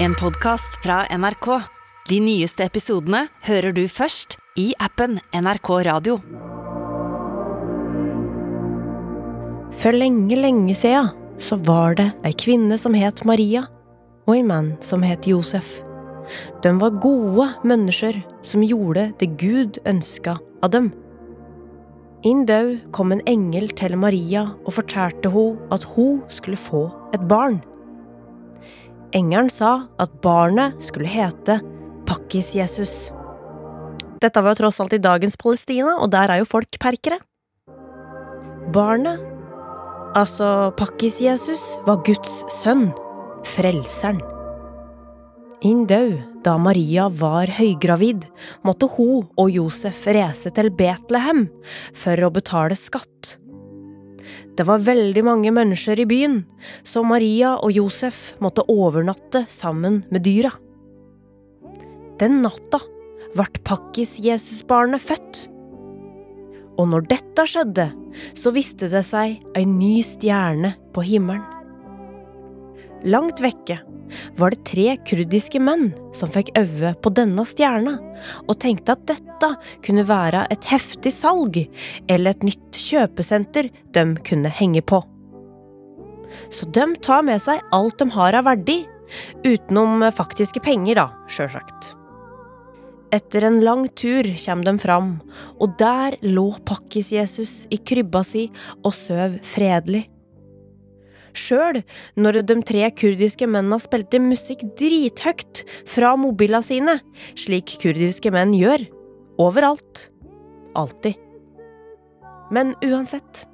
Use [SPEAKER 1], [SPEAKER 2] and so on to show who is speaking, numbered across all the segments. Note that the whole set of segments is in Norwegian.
[SPEAKER 1] En podkast fra NRK. De nyeste episodene hører du først i appen NRK Radio.
[SPEAKER 2] For lenge, lenge siden så var det ei kvinne som het Maria, og en mann som het Josef. De var gode mennesker som gjorde det Gud ønska av dem. Inn død kom en engel til Maria og fortalte henne at hun skulle få et barn. Engelen sa at barnet skulle hete Pakkis-Jesus. Dette var jo tross alt i dagens Palestina, og der er jo folk perkere. Barnet Altså, Pakkis-Jesus var Guds sønn, frelseren. Inn død, da Maria var høygravid, måtte hun og Josef reise til Betlehem for å betale skatt. Det var veldig mange mennesker i byen, så Maria og Josef måtte overnatte sammen med dyra. Den natta ble Pakkis-Jesusbarnet født. Og når dette skjedde, så viste det seg ei ny stjerne på himmelen. Langt vekke var det tre kurdiske menn som fikk øve på denne stjerna, og tenkte at dette kunne være et heftig salg eller et nytt kjøpesenter de kunne henge på. Så de tar med seg alt de har av verdi, utenom faktiske penger, da, sjølsagt. Etter en lang tur kommer de fram, og der lå Pakkis-Jesus i krybba si og søv fredelig. Sjøl når de tre kurdiske mennene spilte musikk drithøgt fra mobilene sine, slik kurdiske menn gjør. Overalt. Alltid. Men uansett.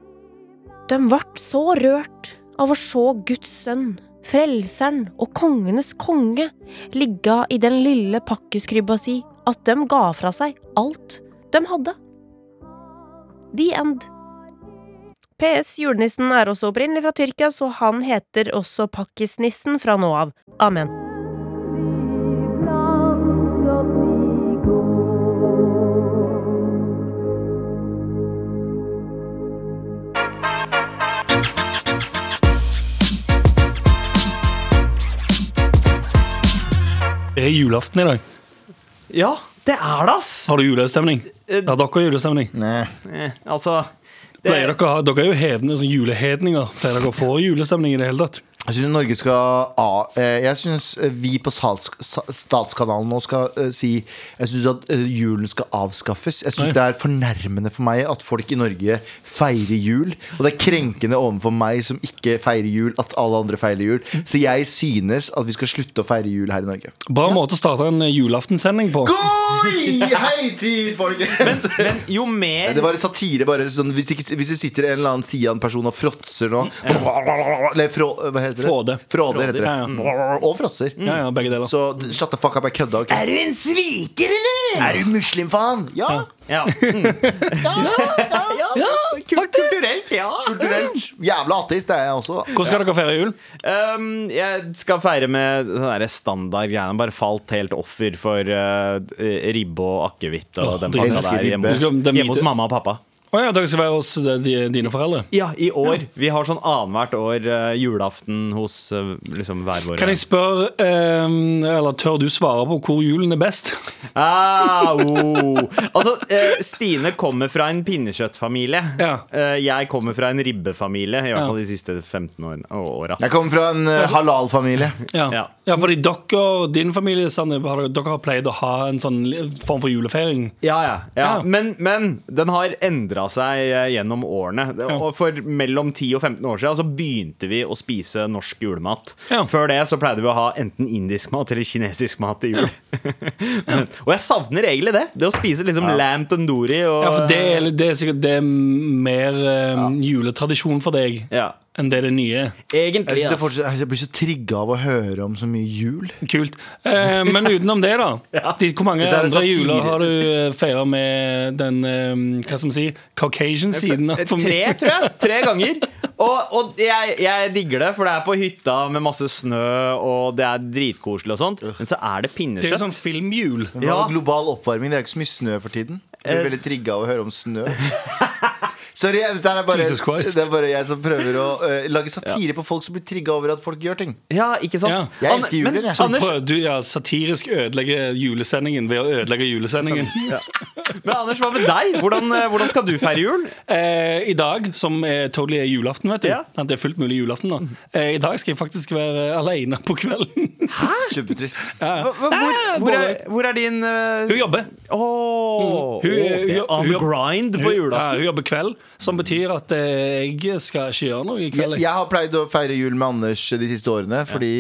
[SPEAKER 2] De ble så rørt av å se Guds sønn, frelseren og kongenes konge, ligge i den lille pakkeskrybba si at de ga fra seg alt de hadde. The end. PS. Julenissen er også opprinnelig fra Tyrkia, så han heter også Pakkisnissen fra nå av. Amen.
[SPEAKER 3] Det er julaften i dag.
[SPEAKER 4] Ja, det er det, ass!
[SPEAKER 3] Har du julestemning?
[SPEAKER 4] Eh,
[SPEAKER 3] Har dere julestemning?
[SPEAKER 5] Nei.
[SPEAKER 4] Eh, altså
[SPEAKER 3] Pleier dere, dere er jo hedne, sånn julehedninger. Pleier dere å få julestemning i det hele tatt?
[SPEAKER 5] Jeg syns Norge skal eh, Jeg syns vi på Statskanalen nå skal eh, si Jeg syns at eh, julen skal avskaffes. Jeg syns det er fornærmende for meg at folk i Norge feirer jul. Og det er krenkende overfor meg som ikke feirer jul, at alle andre feirer jul. Så jeg synes at vi skal slutte å feire jul her i Norge.
[SPEAKER 3] Bra måte å starte en eh, julaftensending på.
[SPEAKER 5] Oi! heitid, folkens!
[SPEAKER 4] men jo mer
[SPEAKER 5] Det var en satire. bare sånn, hvis, det hvis det sitter en eller annen Sian-person og fråtser nå Eller frå, hva heter det?
[SPEAKER 3] Fråde.
[SPEAKER 5] Fråde heter det.
[SPEAKER 3] Ja,
[SPEAKER 5] Og fråtser.
[SPEAKER 3] Ja, ja, begge deler.
[SPEAKER 5] Så shut the fuck up, jeg kødda. Okay? Er du en sviker, eller? Er du muslimfan? Ja.
[SPEAKER 4] ja.
[SPEAKER 5] Kulturelt, ja. Kulturelt. Jævla ateist er jeg også.
[SPEAKER 3] Hvordan skal dere feire jul?
[SPEAKER 4] um, Jeg skal feire med sånne standardgreiene. Bare falt helt offer for uh, ribbe og akevitt og
[SPEAKER 3] oh,
[SPEAKER 4] den pakka der hjemme hos,
[SPEAKER 3] det
[SPEAKER 4] hjemme hos mamma og pappa.
[SPEAKER 3] Å ja, dere skal være hos eh, de, dine foreldre.
[SPEAKER 4] Ja, i år. Vi har sånn annethvert år uh, julaften hos uh, liksom hver våre
[SPEAKER 3] Kan jeg spørre, um, eller tør du svare på hvor julen er best?
[SPEAKER 4] Ah, oh. Altså, uh, Stine kommer fra en pinnekjøttfamilie.
[SPEAKER 3] Ja.
[SPEAKER 4] Jeg kommer fra en ribbefamilie, i hvert
[SPEAKER 3] Ja.
[SPEAKER 4] fall de siste 15 årene- åra.
[SPEAKER 5] Jeg kommer fra en uh, halal-familie.
[SPEAKER 3] Ja.
[SPEAKER 4] Ja.
[SPEAKER 3] ja, fordi dere, og din familie, Sanne, har dere, dere har pleid å ha en sånn form for julefeiring.
[SPEAKER 4] Ja, ja, ja.
[SPEAKER 3] Ja.
[SPEAKER 4] Men, men den har endra seg eh, gjennom årene.
[SPEAKER 3] Ja.
[SPEAKER 4] Og For mellom 10 og 15 år siden så begynte vi å spise norsk julemat.
[SPEAKER 3] Ja.
[SPEAKER 4] Før det så pleide vi å ha enten indisk mat eller kinesisk mat til jul. Men- og jeg savner egentlig det. Det å spise liksom lam tandoori og
[SPEAKER 3] Ja, for det er, det er sikkert det er mer eh, juletradisjon for deg
[SPEAKER 4] Ja.
[SPEAKER 3] enn det det nye er.
[SPEAKER 5] Jeg, fortsatt, jeg blir så trigga av å høre om så mye jul.
[SPEAKER 3] Kult. Eh, men utenom det, da. De, hvor mange
[SPEAKER 5] er
[SPEAKER 3] andre juler har du feira med den eh, hva skal man si, Caucasian-siden av
[SPEAKER 4] Tre, tror jeg. Tre ganger. Og, og jeg, jeg digger det, for det er på hytta med masse snø, og det er dritkoselig og sånt. Men så er det
[SPEAKER 3] Det er jo sånn
[SPEAKER 5] filmhjul.
[SPEAKER 4] Ja.
[SPEAKER 5] global oppvarming? Det er jo ikke så mye snø for tiden. Jeg blir veldig trigga av å høre om snø. Sorry, dette er bare,
[SPEAKER 3] Jesus
[SPEAKER 5] det er bare jeg som prøver å uh, lage satire på folk som blir trigga over at folk gjør ting.
[SPEAKER 4] Ja, ikke sant?
[SPEAKER 3] Ja.
[SPEAKER 5] Jeg elsker julen,
[SPEAKER 4] men,
[SPEAKER 5] jeg.
[SPEAKER 4] Anders,
[SPEAKER 3] prøver du ja, satirisk ødelegge julesendingen ved å ødelegge julesendingen.
[SPEAKER 4] men Anders, hva med deg? Hvordan, eh, hvordan skal du feire jul?
[SPEAKER 3] Eh, I dag, som er totally er julaften, vet du.
[SPEAKER 4] Ja.
[SPEAKER 3] Det er fullt mulig julaften nå. Eh, I dag skal jeg faktisk være alene på kvelden.
[SPEAKER 5] Supertrist.
[SPEAKER 3] Ja.
[SPEAKER 4] Hva- hva- Hvor, hvor, er, hvor er din uh,
[SPEAKER 3] Hun jobber.
[SPEAKER 4] Åh,
[SPEAKER 3] Hun- hun-
[SPEAKER 4] åh, On the grind på
[SPEAKER 3] Hun, ja,
[SPEAKER 4] julaften.
[SPEAKER 3] hun jobber kveld, som betyr at eh, jeg skal ikke gjøre noe i kveld.
[SPEAKER 5] Jeg, jeg har pleid å feire jul med Anders de siste årene, Fordi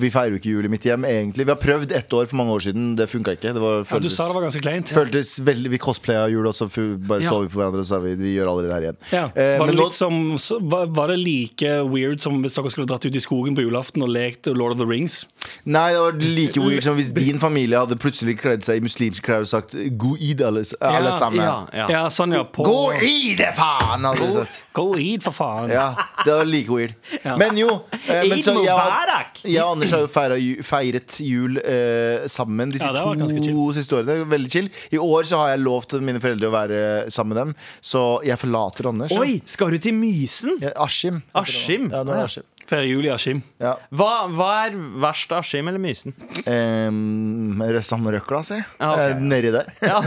[SPEAKER 5] vi feirer jo ikke jul i mitt hjem. egentlig Vi har prøvd ett år for mange år siden. Det funka ikke. Det var,
[SPEAKER 3] ja, du sa det var ganske kleint.
[SPEAKER 5] føltes veldig Vi cosplaya jul, og så bare
[SPEAKER 4] Ja.
[SPEAKER 5] så vi på hverandre og sa vi, vi gjør aldri det her igjen.
[SPEAKER 3] Ja.
[SPEAKER 5] Eh,
[SPEAKER 3] Var, det
[SPEAKER 5] litt nå-
[SPEAKER 3] som, så- var, var det like weird som hvis dere skulle dratt ut i skogen på julaften og lekt Lord of the Rings?
[SPEAKER 5] Nei, det var like weird som hvis din familie hadde plutselig kledd seg i muslimske klær og sagt 'god id', alle, alle sammen.
[SPEAKER 4] Ja, ja.
[SPEAKER 3] Ja, sånn, ja. På,
[SPEAKER 5] Gå i det, faen! Hadde du sagt.
[SPEAKER 3] Go eat, for faen.
[SPEAKER 5] Ja, det var like weird.
[SPEAKER 3] Ja.
[SPEAKER 5] Men jo eh, men så jeg, jeg og Anders har jo feiret, feiret jul eh, sammen disse
[SPEAKER 3] Ja, det
[SPEAKER 5] to siste årene. Veldig chill. I år så har jeg lovt mine foreldre å være sammen med dem, så jeg forlater Anders.
[SPEAKER 4] Oi, skal du til Mysen?
[SPEAKER 5] Ja, Askim.
[SPEAKER 4] Askim?
[SPEAKER 5] Ja, nå er det Askim.
[SPEAKER 3] Ferie jul i Askim.
[SPEAKER 5] Ja.
[SPEAKER 4] Hva, hva er verst, Askim eller Mysen?
[SPEAKER 5] Um, samme røkla, si.
[SPEAKER 4] Ah, okay.
[SPEAKER 5] Eh, nedi der.
[SPEAKER 4] Ja.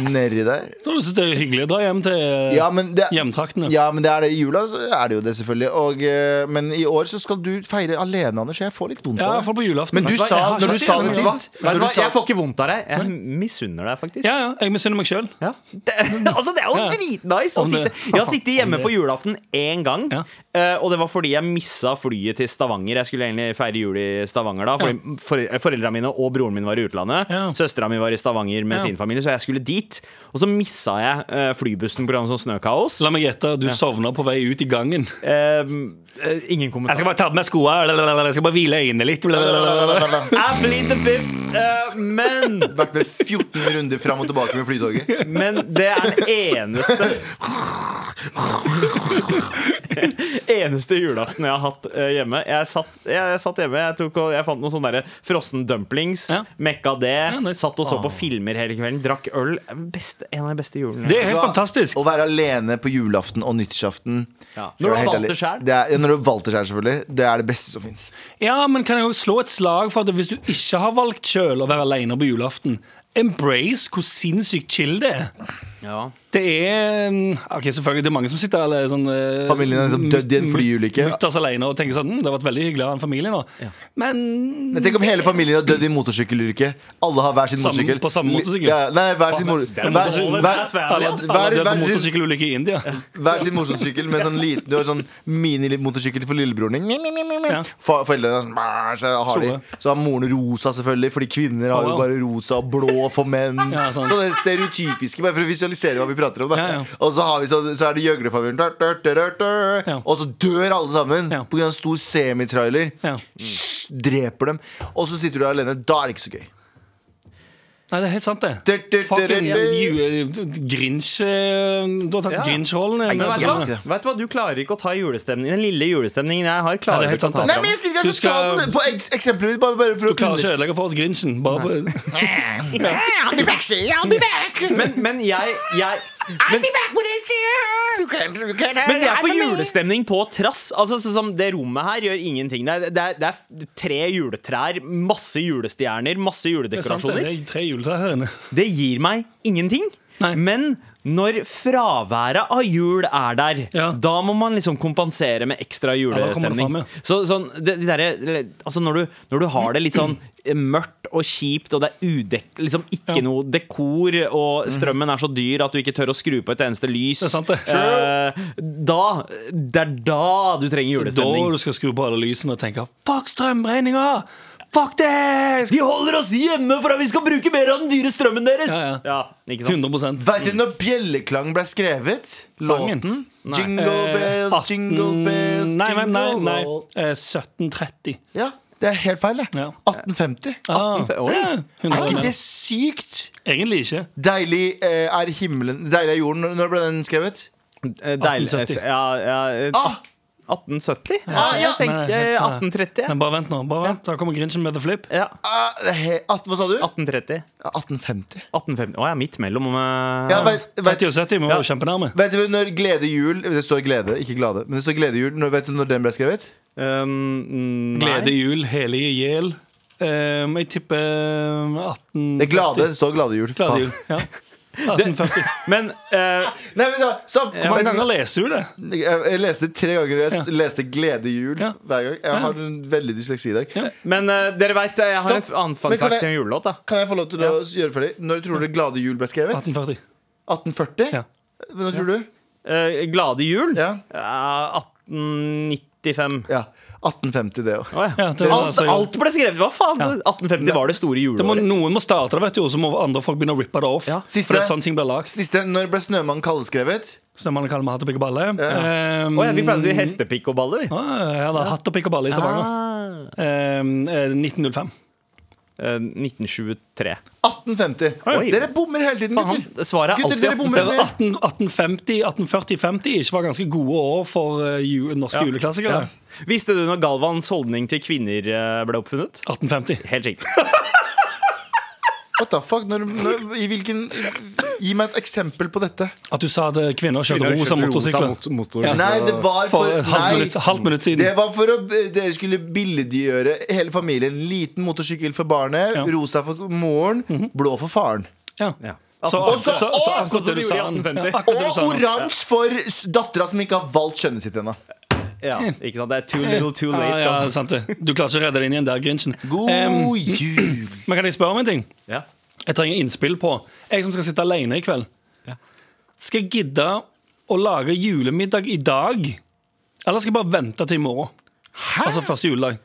[SPEAKER 5] Nedi der.
[SPEAKER 3] Så du det er hyggelig å dra hjem til
[SPEAKER 5] Ja, men det,
[SPEAKER 3] hjemtraktene?
[SPEAKER 5] ja, men det er det i jula, så er det jo det, selvfølgelig. Og, eh, men i år så skal du feire alene, Anders. Jeg får litt vondt
[SPEAKER 3] Ja,
[SPEAKER 5] av
[SPEAKER 3] iallfall på julaften.
[SPEAKER 5] Men du
[SPEAKER 3] hva,
[SPEAKER 5] sa, når du sa det sist
[SPEAKER 4] hva,
[SPEAKER 5] sa,
[SPEAKER 4] Jeg får ikke vondt av deg. Jeg misunner deg, faktisk.
[SPEAKER 3] Ja, ja, jeg misunner meg sjøl.
[SPEAKER 4] Ja. Det, altså, det er jo
[SPEAKER 3] Ja.
[SPEAKER 4] dritnice å sitte Jeg har sittet hjemme på julaften én gang.
[SPEAKER 3] Ja.
[SPEAKER 4] eh, og det var fordi jeg missa flyet til Stavanger. Jeg skulle egentlig feire jul i Stavanger da. Fordi for, Foreldrene mine og broren min var i utlandet.
[SPEAKER 3] Ja.
[SPEAKER 4] Søstera mi var i Stavanger med
[SPEAKER 3] Ja.
[SPEAKER 4] sin familie, så jeg skulle dit. Og så missa jeg eh, flybussen pga. sånn snøkaos.
[SPEAKER 3] La meg gjette, du sovna på vei ut i gangen.
[SPEAKER 4] Eh, eh, ingen
[SPEAKER 3] Jeg skal bare ta på meg skoene, jeg skal bare hvile øynene litt.
[SPEAKER 4] I the fifth. eh, men
[SPEAKER 5] Vært med 14 runder fram og tilbake med flytoget.
[SPEAKER 4] Men det er den eneste Eneste julaften jeg har hatt eh, hjemme. Jeg satt, jeg, satt hjemme, jeg, tok, jeg fant noen sånne der frossen dumplings.
[SPEAKER 3] Ja.
[SPEAKER 4] Mekka det.
[SPEAKER 3] nice.
[SPEAKER 4] Satt og så på filmer hele kvelden. Drakk øl. Beste, en av de beste julene.
[SPEAKER 3] Det er helt fantastisk.
[SPEAKER 5] Å være alene på julaften og nyttårsaften
[SPEAKER 4] Ja. Når du har valgt det
[SPEAKER 5] ja, Når du har valgt det selv, selvfølgelig. Det er det beste som fins.
[SPEAKER 3] Ja, men kan jeg jo slå et slag for at hvis du ikke har valgt sjøl å være alene på julaften, embrace hvor sinnssykt chill det er.
[SPEAKER 4] Ja.
[SPEAKER 3] Det er mm, Ok, selvfølgelig, det er mange som sitter eller sånn eh,
[SPEAKER 5] Familien er liksom dødd i en flyulykke.
[SPEAKER 3] Mutters alene og tenker sånn hm, Det har vært veldig hyggelig å ha en familie nå. Men
[SPEAKER 5] Men Tenk om hele familien har dødd i en motorsykkelulykke. Alle har hver sin
[SPEAKER 3] Samme-
[SPEAKER 5] motorsykkel.
[SPEAKER 3] på samme motorsykkel?
[SPEAKER 5] Ja, nei, hver sin
[SPEAKER 3] motorsykkelulykke i India.
[SPEAKER 5] hver sin motorsykkel med sånn liten Du har sånn minimotorsykkel for lillebroren din.
[SPEAKER 3] Ja.
[SPEAKER 5] Foreldrene er sånn, så har de. Så har moren rosa, selvfølgelig, fordi kvinner har jo bare rosa og blå for menn.
[SPEAKER 3] Ja,
[SPEAKER 5] sånn. Sånne er stereotypiske, bare for å visualisere hva vi prater om. Da.
[SPEAKER 3] Ja, ja.
[SPEAKER 5] Og så, har vi, så, så er det gjøglefamilien, og så dør alle sammen på en stor semitrailer.
[SPEAKER 3] Ja.
[SPEAKER 5] Dreper dem. Og så sitter du der alene. Da er det ikke så gøy.
[SPEAKER 3] Nei, det er helt sant, det. Fucking Grinch eh, Du har tatt. Grinch-rollen.
[SPEAKER 4] Vet du, hva? Du klarer ikke å ta julestemningen. Den lille julestemningen jeg har, klarer
[SPEAKER 3] er
[SPEAKER 4] du ikke å ta.
[SPEAKER 5] Nei, men jeg sier ikke jeg skal ta den på eks eksempelet mitt, bare, bare for
[SPEAKER 3] Du
[SPEAKER 5] å
[SPEAKER 3] klarer ikke å ødelegge for oss Grinchen. Bare på,
[SPEAKER 4] Men, men jeg, jeg men, Men det er for julestemning på trass. Altså, sånn som Det rommet her gjør ingenting. Det er, det er, det er tre juletrær, masse julestjerner, masse
[SPEAKER 3] det er sant, det.
[SPEAKER 4] juledekorasjoner.
[SPEAKER 3] Det er tre juletrær her inne.
[SPEAKER 4] Det gir meg ingenting.
[SPEAKER 3] Nei.
[SPEAKER 4] Men når fraværet av jul er der,
[SPEAKER 3] Ja.
[SPEAKER 4] da må man liksom kompensere med ekstra
[SPEAKER 3] det
[SPEAKER 4] julestemning.
[SPEAKER 3] ja.
[SPEAKER 4] Så sånn, det, det der, altså når, du, når du har det litt sånn mørkt og kjipt, og det er udek, liksom ikke noe dekor, og strømmen er så dyr at du ikke tør å skru på et eneste lys
[SPEAKER 3] Det er sant, det.
[SPEAKER 4] eh, Da Det er da du trenger
[SPEAKER 3] Da du skal skru på alle lysene og tenke Fuck strømregninga! Fuck det!
[SPEAKER 4] De holder oss hjemme for at vi skal bruke mer av den dyre strømmen deres!
[SPEAKER 3] Ja, ja.
[SPEAKER 4] ikke sant?
[SPEAKER 3] 100%
[SPEAKER 5] Vet dere når bjelleklang ble skrevet?
[SPEAKER 3] Sangen?
[SPEAKER 5] Låten?
[SPEAKER 4] Nei.
[SPEAKER 5] Jingle bells,
[SPEAKER 3] 18
[SPEAKER 5] jingle bells,
[SPEAKER 3] Nei, men nei,
[SPEAKER 5] jingle
[SPEAKER 3] nei.
[SPEAKER 5] all.
[SPEAKER 3] Eh, 1730.
[SPEAKER 5] Ja, det er helt feil, det.
[SPEAKER 3] Ja.
[SPEAKER 5] 1850.
[SPEAKER 3] Ah,
[SPEAKER 4] Oi.
[SPEAKER 3] ja, 100
[SPEAKER 5] Er ikke det sykt?
[SPEAKER 3] Egentlig ikke.
[SPEAKER 5] Deilig eh, er himmelen Deilig er jorden. Når ble den skrevet?
[SPEAKER 4] Eh, Deilig
[SPEAKER 3] 1870.
[SPEAKER 4] Ja, ja eh,
[SPEAKER 5] Ah!
[SPEAKER 4] 1870?
[SPEAKER 5] Ja, ja.
[SPEAKER 4] Jeg tenker
[SPEAKER 3] Nei, nei,
[SPEAKER 4] 1830.
[SPEAKER 3] Men bare vent nå. bare vent Da kommer Grinchen med the flip.
[SPEAKER 4] Ja.
[SPEAKER 5] He- at- Hva sa du?
[SPEAKER 4] 1830.
[SPEAKER 5] 1850.
[SPEAKER 4] 1850. Å ja, midt mellom. eh,
[SPEAKER 5] Ja, vet, vet,
[SPEAKER 3] 30 og 70 må
[SPEAKER 4] Ja.
[SPEAKER 3] være kjempenærme.
[SPEAKER 5] vet du når Glede jul Det står glede, ikke glade. Men det står Glede jul. Når, vet du når den ble skrevet?
[SPEAKER 4] um, nei.
[SPEAKER 3] Glede jul, helige gjel. Um, jeg tipper um, 18...
[SPEAKER 5] Det er glade. Det står Glade jul.
[SPEAKER 3] Glade jul, ja. 1840.
[SPEAKER 4] Men eh,
[SPEAKER 5] Nei, men da, stopp!
[SPEAKER 3] Hvor mange ganger leste du det?
[SPEAKER 5] Jeg, jeg leste det tre ganger. Jeg leste 'Gledejul'
[SPEAKER 3] Ja.
[SPEAKER 5] hver gang. Jeg har en veldig dysleksi i dag.
[SPEAKER 4] Men eh, dere veit, jeg har
[SPEAKER 5] Stopp.
[SPEAKER 4] en annen fun
[SPEAKER 5] Men kan
[SPEAKER 4] fact
[SPEAKER 5] jeg-
[SPEAKER 4] til en julelåt. da
[SPEAKER 5] Kan jeg få lov til å gjøre ferdig? Når tror du Glade jul ble skrevet?
[SPEAKER 3] 1840.
[SPEAKER 5] 1840?
[SPEAKER 3] Ja.
[SPEAKER 5] Når tror du?
[SPEAKER 4] Eh, Glade jul?
[SPEAKER 5] Ja.
[SPEAKER 4] Eh, 1895.
[SPEAKER 5] ja. 1850, det òg.
[SPEAKER 4] Oh, ja.
[SPEAKER 3] Ja,
[SPEAKER 4] alt, alt ble skrevet! Hva faen?
[SPEAKER 3] Ja.
[SPEAKER 4] 1850 var det store
[SPEAKER 3] Det må,
[SPEAKER 4] juleåret.
[SPEAKER 3] noen må starte det, vet du, og så må andre folk begynne å rippe det off.
[SPEAKER 4] Ja.
[SPEAKER 5] Siste.
[SPEAKER 3] For det er sånn.
[SPEAKER 5] Siste, når ble Snømannen kaldeskrevet?
[SPEAKER 3] Stemmer det kaller meg hatt og pikk og balle. Um,
[SPEAKER 4] oh, ja, vi pleide å si hestepikk og balle, vi.
[SPEAKER 3] ah, ja, da, hatt og pikk og balle i Stavanger.
[SPEAKER 4] Ah.
[SPEAKER 3] Um, eh, 1905.
[SPEAKER 4] Eh, 1923.
[SPEAKER 5] 1850.
[SPEAKER 4] Oi.
[SPEAKER 5] Dere bommer hele tiden, gutter.
[SPEAKER 4] svaret er
[SPEAKER 5] Gutter,
[SPEAKER 4] alltid
[SPEAKER 5] dere
[SPEAKER 3] Det
[SPEAKER 5] bommer
[SPEAKER 3] var
[SPEAKER 5] mer.
[SPEAKER 3] 18, 1850, 1840, 50 ikke var ganske gode år for uh, norske
[SPEAKER 4] Ja.
[SPEAKER 3] juleklassikere.
[SPEAKER 4] Visste du når Galvans holdning til kvinner eh, ble oppfunnet?
[SPEAKER 3] 1850.
[SPEAKER 4] Helt riktig.
[SPEAKER 5] What the fuck? Når, når, i hvilken, gi meg et eksempel på dette.
[SPEAKER 3] At du sa at kvinner kjørte
[SPEAKER 4] Kvinner
[SPEAKER 3] rosa
[SPEAKER 4] kjørte
[SPEAKER 3] motorsykler.
[SPEAKER 4] rosa mot- motor-
[SPEAKER 3] Ja.
[SPEAKER 5] Nei, det var
[SPEAKER 3] For
[SPEAKER 5] for
[SPEAKER 3] et halvt
[SPEAKER 5] nei,
[SPEAKER 3] minutt, halvt minutt siden.
[SPEAKER 5] Det var for å dere skulle billedgjøre hele familien. Liten motorsykkel for barnet,
[SPEAKER 3] Ja.
[SPEAKER 5] rosa for moren, blå for faren.
[SPEAKER 3] Ja.
[SPEAKER 4] Ja.
[SPEAKER 3] Så,
[SPEAKER 5] Og så-
[SPEAKER 3] så, så, akkurat det du sa.
[SPEAKER 4] 1850.
[SPEAKER 3] Ja, akkurat det du
[SPEAKER 5] Og
[SPEAKER 3] sa nå.
[SPEAKER 5] oransje for s- dattera som ikke har valgt kjønnet sitt ennå.
[SPEAKER 4] Ja, ikke sant? Det er too little, too late.
[SPEAKER 3] ja,
[SPEAKER 4] ja,
[SPEAKER 3] sant det. Du klarer ikke å redde deg inn igjen der, Grinchen.
[SPEAKER 5] God
[SPEAKER 3] um,
[SPEAKER 5] jul!
[SPEAKER 3] men kan jeg spørre om en ting?
[SPEAKER 4] Ja.
[SPEAKER 3] Jeg trenger innspill på Jeg som skal sitte alene i kveld.
[SPEAKER 4] Ja.
[SPEAKER 3] Skal jeg gidde å lage julemiddag i dag? Eller skal jeg bare vente til i morgen? Altså første juledag.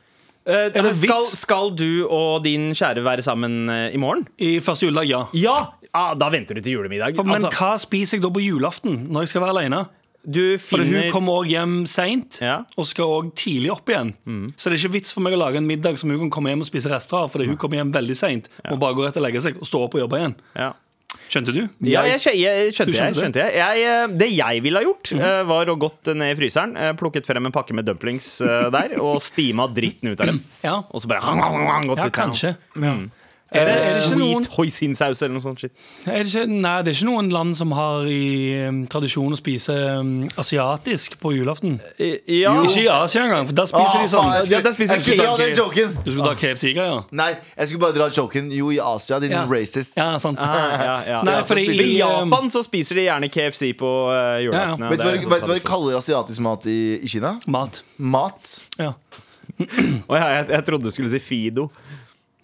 [SPEAKER 3] Det
[SPEAKER 4] skal, skal du og din kjære være sammen eh, i morgen?
[SPEAKER 3] I første juledag, ja.
[SPEAKER 4] Ja! ah, Da venter du til julemiddag.
[SPEAKER 3] For, men
[SPEAKER 4] Altså,
[SPEAKER 3] hva spiser jeg da på julaften når jeg skal være alene?
[SPEAKER 4] Du
[SPEAKER 3] For hun kommer òg hjem seint
[SPEAKER 4] Ja.
[SPEAKER 3] og skal også tidlig opp igjen. Så det er ikke vits for meg å lage en middag som hun kan komme hjem og spise rester av. Fordi hun kommer hjem veldig seint, Og bare går rett og legger seg og står opp og jobber igjen.
[SPEAKER 4] ja.
[SPEAKER 3] Skjønte du?
[SPEAKER 4] Ja, jeg, jeg, skjønte
[SPEAKER 3] Du
[SPEAKER 4] jeg.
[SPEAKER 3] skjønte det?
[SPEAKER 4] skjønte jeg. jeg eh, det jeg ville ha gjort, eh, var å gått ned i fryseren, eh, plukket frem en pakke med dumplings eh, der og stima dritten ut av dem.
[SPEAKER 3] Ja,
[SPEAKER 4] Og så bare gått
[SPEAKER 3] ja
[SPEAKER 4] ut
[SPEAKER 3] kanskje.
[SPEAKER 4] Mm.
[SPEAKER 3] Er det, er det ikke noen
[SPEAKER 4] Sweet hoisinsaus eller noe sånt shit.
[SPEAKER 3] Er det ikke, nei, det er ikke noen land som har i um, tradisjon å spise um, asiatisk på julaften.
[SPEAKER 4] Ja,
[SPEAKER 3] Ikke i Asia engang, for der spiser
[SPEAKER 5] Ah,
[SPEAKER 3] de sånn
[SPEAKER 5] faen, jeg skulle-
[SPEAKER 4] Ja, der spiser
[SPEAKER 5] jeg skulle
[SPEAKER 3] KFC.
[SPEAKER 5] den joken.
[SPEAKER 3] Du skulle ta KFC-greier?
[SPEAKER 5] Nei, jeg skulle bare dra joken. Jo, i Asia, din
[SPEAKER 3] Ja.
[SPEAKER 5] racist.
[SPEAKER 3] Ja, sant.
[SPEAKER 4] Ah, ja, ja.
[SPEAKER 3] Nei,
[SPEAKER 5] Ja,
[SPEAKER 3] fordi
[SPEAKER 5] spiser
[SPEAKER 4] I
[SPEAKER 3] i um,
[SPEAKER 4] Japan så spiser de gjerne KFC på uh, julaften.
[SPEAKER 3] Ja, ja.
[SPEAKER 4] ja.
[SPEAKER 5] Vet du hva,
[SPEAKER 4] er
[SPEAKER 5] vet du hva de
[SPEAKER 4] sånn
[SPEAKER 5] kaller asiatisk mat i, i Kina?
[SPEAKER 3] mat.
[SPEAKER 5] Mat.
[SPEAKER 3] Ja.
[SPEAKER 4] Å, ja, jeg, jeg trodde du skulle si Fido.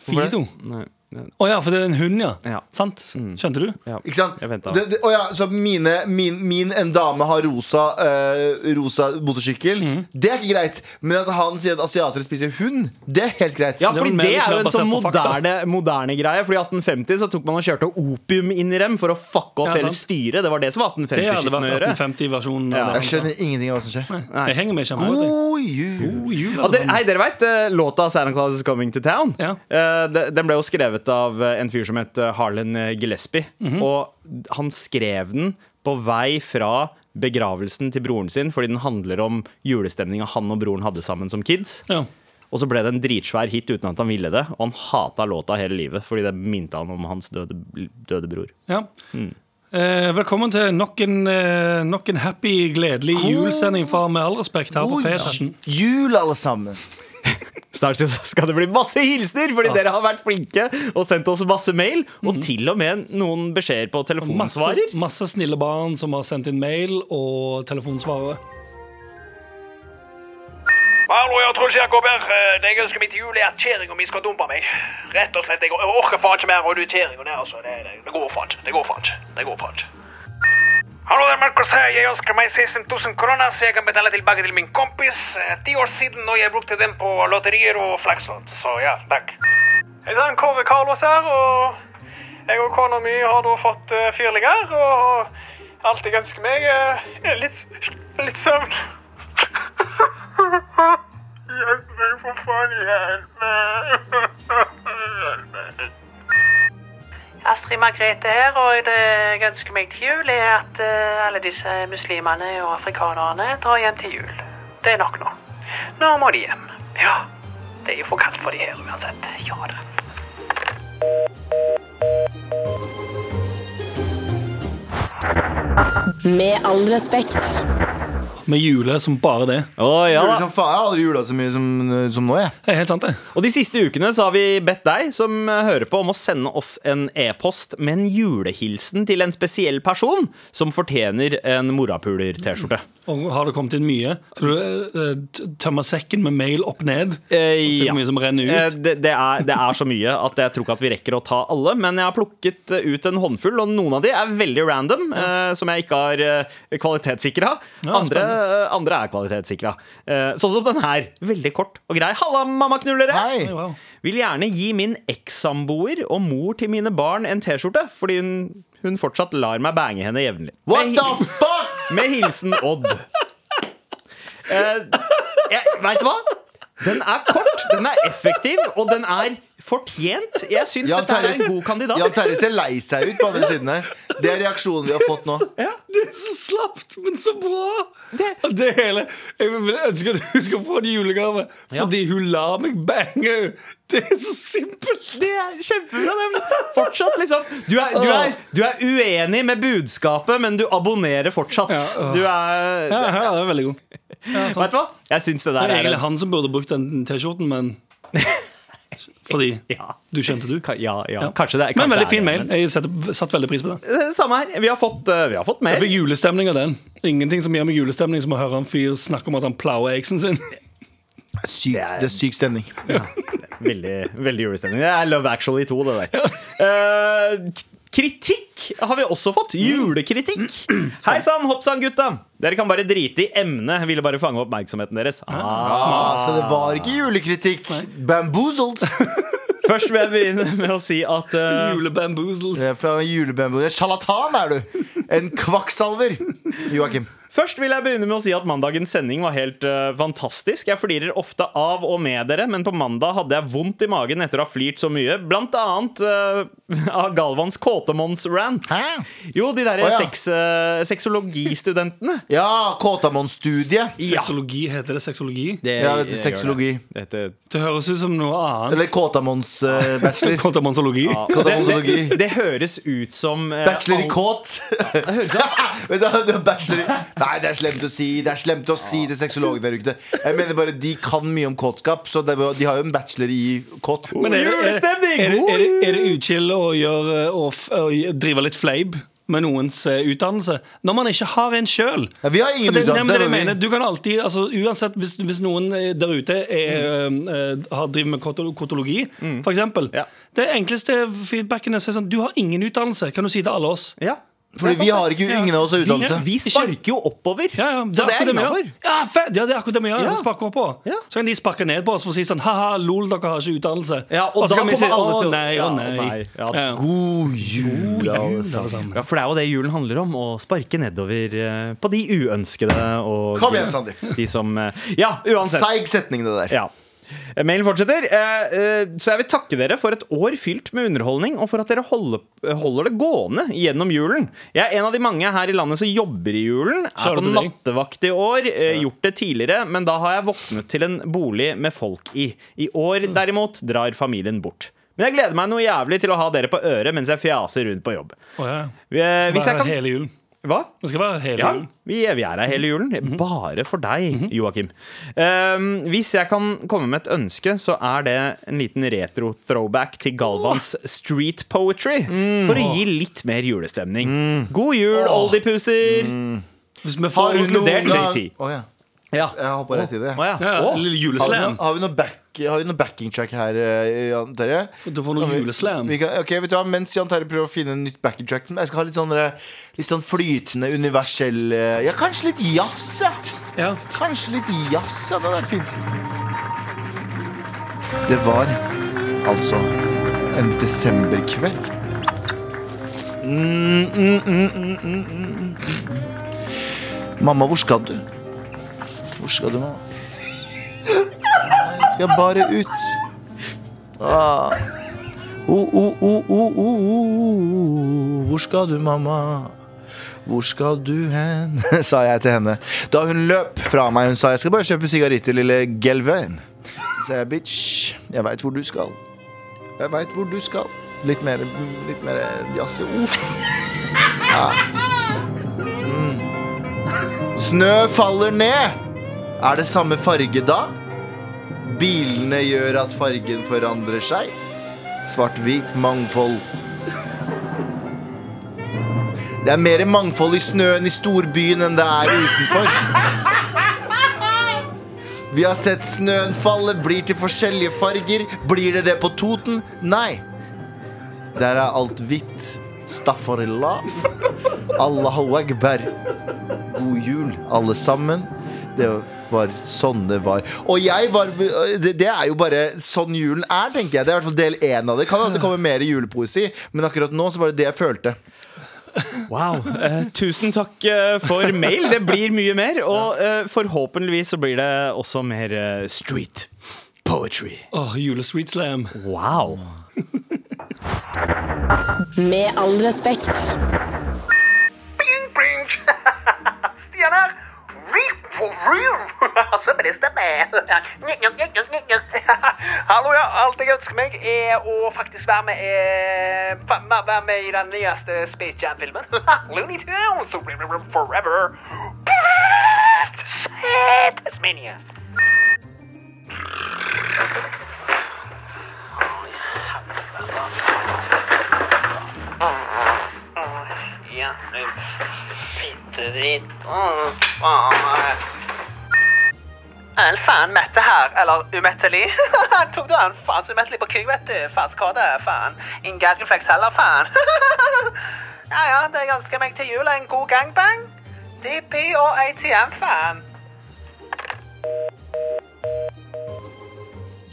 [SPEAKER 5] Hvorfor det?
[SPEAKER 3] Fido.
[SPEAKER 4] Nei, nei.
[SPEAKER 3] oh, ja, for det er en hund, ja.
[SPEAKER 4] Ja.
[SPEAKER 3] Sant? Skjønte du?
[SPEAKER 4] Ja.
[SPEAKER 5] Ikke sant?
[SPEAKER 4] Jeg.
[SPEAKER 5] Det, det, oh, ja, så mine, min, min en dame har rosa, uh, rosa motorsykkel.
[SPEAKER 3] Mm.
[SPEAKER 5] Det er ikke greit. Men at han sier at asiatere spiser hund, det er helt greit.
[SPEAKER 4] Ja, fordi
[SPEAKER 3] vel
[SPEAKER 4] det er jo en sånn moderne, moderne greie. Fordi i 1850 så tok man og kjørte opium inn i dem for å fucke opp
[SPEAKER 3] Ja,
[SPEAKER 4] hele styret. Det var det som var 1850-skitten å
[SPEAKER 3] 1850-versjonen.
[SPEAKER 4] Ja.
[SPEAKER 5] Jeg skjønner ingenting av hva som skjer.
[SPEAKER 3] Jeg henger med ikke.
[SPEAKER 5] God jul!
[SPEAKER 3] God jul,
[SPEAKER 4] Ah, dere, hei, dere vet eh, låta 'Santa Claus Is Coming to Town'?
[SPEAKER 3] Ja.
[SPEAKER 4] Uh, de- den ble jo skrevet av eh, en fyr som het eh, Harlan Gillespie.
[SPEAKER 3] Mhm.
[SPEAKER 4] Og han skrev den på vei fra begravelsen til broren sin, fordi den handler om julestemninga han og broren hadde sammen som kids.
[SPEAKER 3] Ja.
[SPEAKER 4] Og så ble det en dritsvær hit uten at han ville det, og han hata låta hele livet fordi det minte han om hans døde, døde bror.
[SPEAKER 3] Ja. Eh, velkommen til nok en, eh, nok en happy, gledelig julesending fra Med all respekt her på P13.
[SPEAKER 5] jul, alle sammen.
[SPEAKER 4] Snart skal det bli masse hilsener, fordi dere har vært flinke og sendt oss masse mail. Og til og med noen beskjeder på telefonsvarer.
[SPEAKER 3] masse snille barn som har sendt inn mail og telefonsvarere.
[SPEAKER 6] Hallo, jeg Truls Jakob her. Eh, Det jeg ønsker meg til jul, er at kjerringa mi skal dumpe meg. Rett og slett. Jeg jeg orker faen ikke mer av du kjerringa der, altså. Det, det, det går faen ikke. Det går faen ikke. Det går faen ikke. Hallo der, Markus her. Jeg ønsker meg 16 000 kroner, så jeg kan betale tilbake til min kompis. Eh, Ti år siden og jeg brukte dem på lotterier og flakslodd. Så ja, takk. Hei sann, Kåre Carlos her, og jeg og kona mi har da fått uh, firlinger, og alt jeg ønsker meg, eh, er litt, litt søvn. Hjelp meg, for faen, hjelp meg.
[SPEAKER 7] Astrid Margrethe her, og det jeg ønsker meg til jul, er at eh, alle disse muslimene og afrikanerne drar hjem til jul.
[SPEAKER 6] det er nok nå. Nå må de hjem. Ja, det er jo for kaldt for de her uansett. Ja da.
[SPEAKER 8] Med all respekt.
[SPEAKER 3] Med juler som bare det.
[SPEAKER 4] Å, ja
[SPEAKER 5] Juler
[SPEAKER 4] da.
[SPEAKER 5] som faen, Jeg har aldri jula så mye som, som nå, jeg.
[SPEAKER 3] Det er helt sant, det.
[SPEAKER 4] Og de siste ukene så har vi bedt deg som eh, hører på, om å sende oss en e-post med en julehilsen til en spesiell person som fortjener en morapuler-T-skjorte.
[SPEAKER 3] Og har det kommet inn mye? Skal du eh, tømme sekken med mail opp ned?
[SPEAKER 4] Eh,
[SPEAKER 3] Og se
[SPEAKER 4] ja.
[SPEAKER 3] hvor mye som renner
[SPEAKER 4] Eh,
[SPEAKER 3] ut?
[SPEAKER 4] Det, det, er, det er så mye at jeg tror ikke at vi rekker å ta alle. Men jeg har plukket eh, ut en håndfull, og noen av de er veldig random. eh, som jeg ikke har uh, kvalitetssikra.
[SPEAKER 3] Ja,
[SPEAKER 4] andre, eh, andre er kvalitetssikra. Eh, sånn som den her. Veldig kort og grei. Halla, mammaknullere!
[SPEAKER 5] Hei!
[SPEAKER 4] Vil gjerne gi min ekssamboer og mor til mine barn en T-skjorte, fordi hun, hun fortsatt lar meg bange henne jevnlig.
[SPEAKER 5] What
[SPEAKER 4] Med,
[SPEAKER 5] the fuck?!
[SPEAKER 4] med hilsen Odd. Uh, Veit vet du hva? Den er kort, den er effektiv, og den er fortjent. Jeg syns
[SPEAKER 5] Jan
[SPEAKER 4] dette er en god kandidat.
[SPEAKER 5] Jan Terje ser lei seg ut på andre siden her. Det er reaksjonen vi har fått nå.
[SPEAKER 3] Det er så slapt, men så bra! Det, det hele Jeg vil ønske at hun skal få en julegave fordi hun lar meg bange. Det er så simpelt!
[SPEAKER 4] Det er kjempebra. det Fortsatt, liksom. Du er, du, er, du er uenig med budskapet, men du abonnerer fortsatt.
[SPEAKER 3] Ja.
[SPEAKER 4] Du er
[SPEAKER 3] Ja, ja, det er veldig god. Ja.
[SPEAKER 4] Vet du hva? Jeg syns det
[SPEAKER 3] Det
[SPEAKER 4] der
[SPEAKER 3] er
[SPEAKER 4] er
[SPEAKER 3] egentlig han som burde brukt den T-skjorten, men Fordi
[SPEAKER 4] Ja.
[SPEAKER 3] du skjønte du.
[SPEAKER 4] Ja, ja,
[SPEAKER 3] Ja.
[SPEAKER 4] kanskje det.
[SPEAKER 3] Men veldig
[SPEAKER 4] det er
[SPEAKER 3] fin mail.
[SPEAKER 4] men-
[SPEAKER 3] Jeg setter, satt veldig pris på den.
[SPEAKER 4] Eh, Samme her. Vi har fått, eh, vi har fått mail.
[SPEAKER 3] Jeg fikk julestemning av den. Ingenting som gir meg julestemning som å høre en fyr snakke om at han plower eksen sin.
[SPEAKER 5] Syk, det er syk stemning.
[SPEAKER 4] Veldig, veldig julestemning. Det er Love Actually 2, det der. Ja. k- kritikk har vi også fått. Julekritikk. Hei sann, hopp sann, gutta. Dere kan bare drite i emnet. Ville bare fange oppmerksomheten deres. Ah,
[SPEAKER 5] Ah, så det var ikke julekritikk. Bamboozled.
[SPEAKER 4] Først vil jeg begynne med å si at uh,
[SPEAKER 3] Julebamboozled.
[SPEAKER 5] Det er fra julebamboozled. Sjarlatan er du. En kvakksalver. Joakim.
[SPEAKER 4] Først vil jeg begynne med å si at mandagens sending var helt uh, fantastisk. Jeg flirer ofte av og med dere, men på mandag hadde jeg vondt i magen etter å ha flirt så mye. Blant annet uh, av Galvans Kåtemons-rant. Jo, de derre
[SPEAKER 5] oh, ja.
[SPEAKER 4] seks, uh, sexologistudentene.
[SPEAKER 5] Ja, Kåtamon-studiet.
[SPEAKER 4] Ja.
[SPEAKER 3] Sexologi, heter det sexologi?
[SPEAKER 4] Det,
[SPEAKER 5] Ja, det heter sexologi.
[SPEAKER 4] Det. Det heter
[SPEAKER 3] Det høres ut som noe annet.
[SPEAKER 5] Eller Kåtamons-bachelor.
[SPEAKER 3] Kontamonsologi.
[SPEAKER 4] det,
[SPEAKER 5] Kåtamonsologi.
[SPEAKER 4] det, det høres ut som
[SPEAKER 5] Bachelor i
[SPEAKER 4] all-
[SPEAKER 5] kåt. Vet du, det er bachelor i Nei, det er slemt å si. Det er slemt å si til sexologen der ute. Jeg mener bare De kan mye om kåtskap, så de har jo en bachelor i kåt.
[SPEAKER 3] Men er det, er, er, er, det- det- er å å, å drive litt fleip med noens eh, utdannelse når man ikke har en sjøl?
[SPEAKER 5] Ja, vi har ingen
[SPEAKER 3] det,
[SPEAKER 5] utdannelse. det
[SPEAKER 3] mener, du kan alltid, altså Uansett, hvis, hvis noen eh, der ute er, eh, har driver med koto- kotologi, for eksempel
[SPEAKER 4] Ja.
[SPEAKER 3] Det enkleste feedbacken er sånn Du har ingen utdannelse, kan du si til alle oss.
[SPEAKER 4] Ja.
[SPEAKER 5] Fordi vi har ikke ingen av oss har utdannelse.
[SPEAKER 4] Vi sparker jo oppover,
[SPEAKER 3] Ja, ja,
[SPEAKER 4] så det er innafor.
[SPEAKER 3] gjør. Ja, fe- ja, det er akkurat det vi gjør.
[SPEAKER 4] Ja.
[SPEAKER 3] Vi sparker oppover.
[SPEAKER 4] Ja.
[SPEAKER 3] Så kan de sparke ned på oss for å si sånn Ha-ha, lol, dere har ikke utdannelse.
[SPEAKER 4] Ja, og
[SPEAKER 3] så
[SPEAKER 4] da
[SPEAKER 3] kan vi
[SPEAKER 4] kommer
[SPEAKER 3] si
[SPEAKER 4] alle
[SPEAKER 3] å
[SPEAKER 4] til å-
[SPEAKER 3] nei,
[SPEAKER 4] Ja,
[SPEAKER 3] å nei.
[SPEAKER 4] nei, ja.
[SPEAKER 3] Ja.
[SPEAKER 5] God jul, alle sammen.
[SPEAKER 4] Ja, for det er jo det julen handler om. Å sparke nedover eh, på de uønskede og
[SPEAKER 5] Kom igjen, Sandeep.
[SPEAKER 4] de som eh, Ja, uansett.
[SPEAKER 5] Seig setning, det der.
[SPEAKER 4] Ja. Mailen fortsetter. Eh, eh, Så jeg vil takke dere for et år fylt med underholdning, og for at dere holder, holder det gående gjennom julen. Jeg er en av de mange her i landet som jobber i julen. Er på nattevakt i år. eh, Gjort det tidligere, men da har jeg våknet til en bolig med folk i. I år derimot drar familien bort. Men jeg gleder meg noe jævlig til å ha dere på øret mens jeg fjaser rundt på jobb.
[SPEAKER 3] Oh, ja.
[SPEAKER 4] Hvis jeg kan
[SPEAKER 3] Hele julen.
[SPEAKER 4] Hva?
[SPEAKER 3] Vi skal være hele
[SPEAKER 4] Ja,
[SPEAKER 3] julen.
[SPEAKER 4] vi, vi er her hele julen. Bare for deg, Joakim. Um, hvis jeg kan komme med et ønske, så er det en liten retro-throwback til Galvans street poetry. For å gi litt mer julestemning. God jul, oldie-pusser!
[SPEAKER 3] Hvis vi får
[SPEAKER 4] inkludert JT.
[SPEAKER 5] Oh, ja.
[SPEAKER 4] Ja.
[SPEAKER 5] Jeg hoppa rett i det.
[SPEAKER 4] Oh, ja.
[SPEAKER 3] ja,
[SPEAKER 5] noe, har, vi noe back, har vi noen backing track her, eh, Jan Terje?
[SPEAKER 3] Du får noe juleslam.
[SPEAKER 5] Vi kan, ok, vet du hva, Mens Jan Terje prøver å finne en nytt backing track Jeg skal ha litt sånn, eh, litt sånn flytende, universell eh, Ja, kanskje litt jazz, ja. Kanskje litt jazz, ja. Det hadde vært fint. Det var altså en desemberkveld. Mm, mm, mm, mm, mm, mm, mm. Mamma, hvor skal du? Hvor skal du, mamma? Jeg skal bare ut. Ah. Oh, oh, oh, oh, oh. Hvor skal du, mamma? Hvor skal du hen? sa jeg til henne. Da hun løp fra meg, hun sa jeg skal bare kjøpe sigaritter, lille Gelvein. Så sa jeg bitch, jeg veit hvor du skal. Jeg veit hvor du skal. Litt mer, litt mer jazz. Uff. Ja. Mm. Snø faller ned. Er det samme farge da? Bilene gjør at fargen forandrer seg. Svart-hvit mangfold. Det er mer mangfold i snøen i storbyen enn det er utenfor. Vi har sett snøen falle, blir til forskjellige farger. Blir det det på Toten? Nei. Der er alt hvitt. Staffarilla. Allahu akbar. God jul, alle sammen. Det var sånn det var. Og jeg var Det, det er jo bare sånn julen er, tenker jeg. Det er i hvert fall del én av det. Kan hende det kommer mer julepoesi, men akkurat nå så var det det jeg følte.
[SPEAKER 4] Wow. Eh, tusen takk eh, for mail. Det blir mye mer. Og eh, forhåpentligvis så blir det også mer eh, street poetry.
[SPEAKER 3] Åh, Julestreet Slam.
[SPEAKER 4] Wow.
[SPEAKER 8] Med all respekt.
[SPEAKER 6] Bing, bing. Stian her. Altså, det stemmer. Hallo, ja. Alt jeg ønsker meg, er å faktisk være med, eh, være med i den nyeste Space Jam-filmen. Looney Tunes forever. Tasmania. Ja, fittedritt. Åh, faen. Er en fan mette her, eller umettelig? Tok du en faens så umettelig på kuk, vet du? Faen er, faen. Ingen gaggenflex heller, faen. ja, ja, det jeg ønsker meg til jul er en god gangbang. DP og ATM, faen.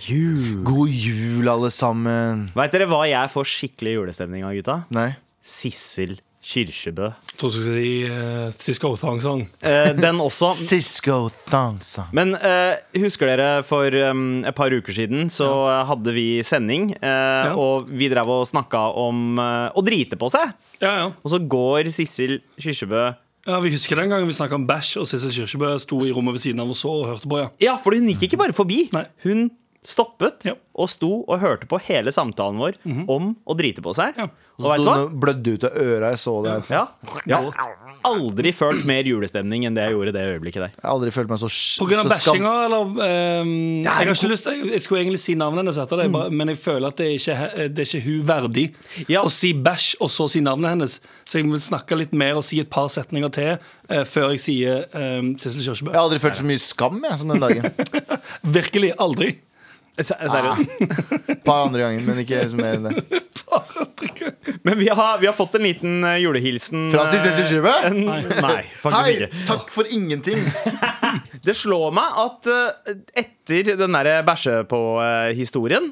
[SPEAKER 4] Jul.
[SPEAKER 5] God jul, alle sammen.
[SPEAKER 4] Veit dere hva jeg får skikkelig julestemning av, gutta?
[SPEAKER 5] Nei.
[SPEAKER 4] Sissel Kyrkjebø.
[SPEAKER 3] Tror du skulle si uh, Cisco Thong-song.
[SPEAKER 4] Uh, den også.
[SPEAKER 5] Cisco Thangsa.
[SPEAKER 4] Men uh, husker dere for um, et par uker siden så ja. hadde vi sending, ja. og vi drev og snakka om eh, å drite på seg.
[SPEAKER 3] Ja, ja.
[SPEAKER 4] Og så går Sissel Kyrkjebø
[SPEAKER 3] ja, Vi husker den gangen vi snakka om bæsj, og Sissel Kyrkjebø sto i rommet ved siden av og så og hørte på. ja
[SPEAKER 4] Ja, for hun gikk ikke bare forbi.
[SPEAKER 3] Nei.
[SPEAKER 4] Hun stoppet
[SPEAKER 3] Ja.
[SPEAKER 4] og sto og hørte på hele samtalen vår om å drite på seg.
[SPEAKER 3] Ja.
[SPEAKER 4] Og vet du hva?
[SPEAKER 5] Blødde ut av øra. Jeg så det.
[SPEAKER 4] Ja. ja. har aldri følt mer julestemning enn det jeg gjorde det øyeblikket der.
[SPEAKER 5] Jeg har aldri følt meg så,
[SPEAKER 3] På grunn av
[SPEAKER 5] så skam...
[SPEAKER 3] bæsjinga, eller ehm, jeg, har ikke lyst, jeg, jeg skulle egentlig si navnet hennes etter det,
[SPEAKER 4] Mm.
[SPEAKER 3] men jeg føler at det er ikke, det er ikke hun verdig
[SPEAKER 4] Ja.
[SPEAKER 3] å si bæsj og så si navnet hennes. Så jeg vil snakke litt mer og si et par setninger til uh, før jeg sier um, Sissel.
[SPEAKER 5] Jeg har aldri følt så mye skam jeg, som den dagen.
[SPEAKER 3] Virkelig aldri.
[SPEAKER 4] Se- Seriøst.
[SPEAKER 5] Et par andre ganger, men ikke så mer enn det.
[SPEAKER 4] Men vi har, vi har fått en liten eh, julehilsen.
[SPEAKER 5] Fra siste
[SPEAKER 4] Skive?
[SPEAKER 5] Kyrkjebø?
[SPEAKER 4] Nei,
[SPEAKER 5] Hei,
[SPEAKER 4] ikke.
[SPEAKER 5] takk for ingenting.
[SPEAKER 4] Det slår meg at eh, etter den derre bæsje-på-historien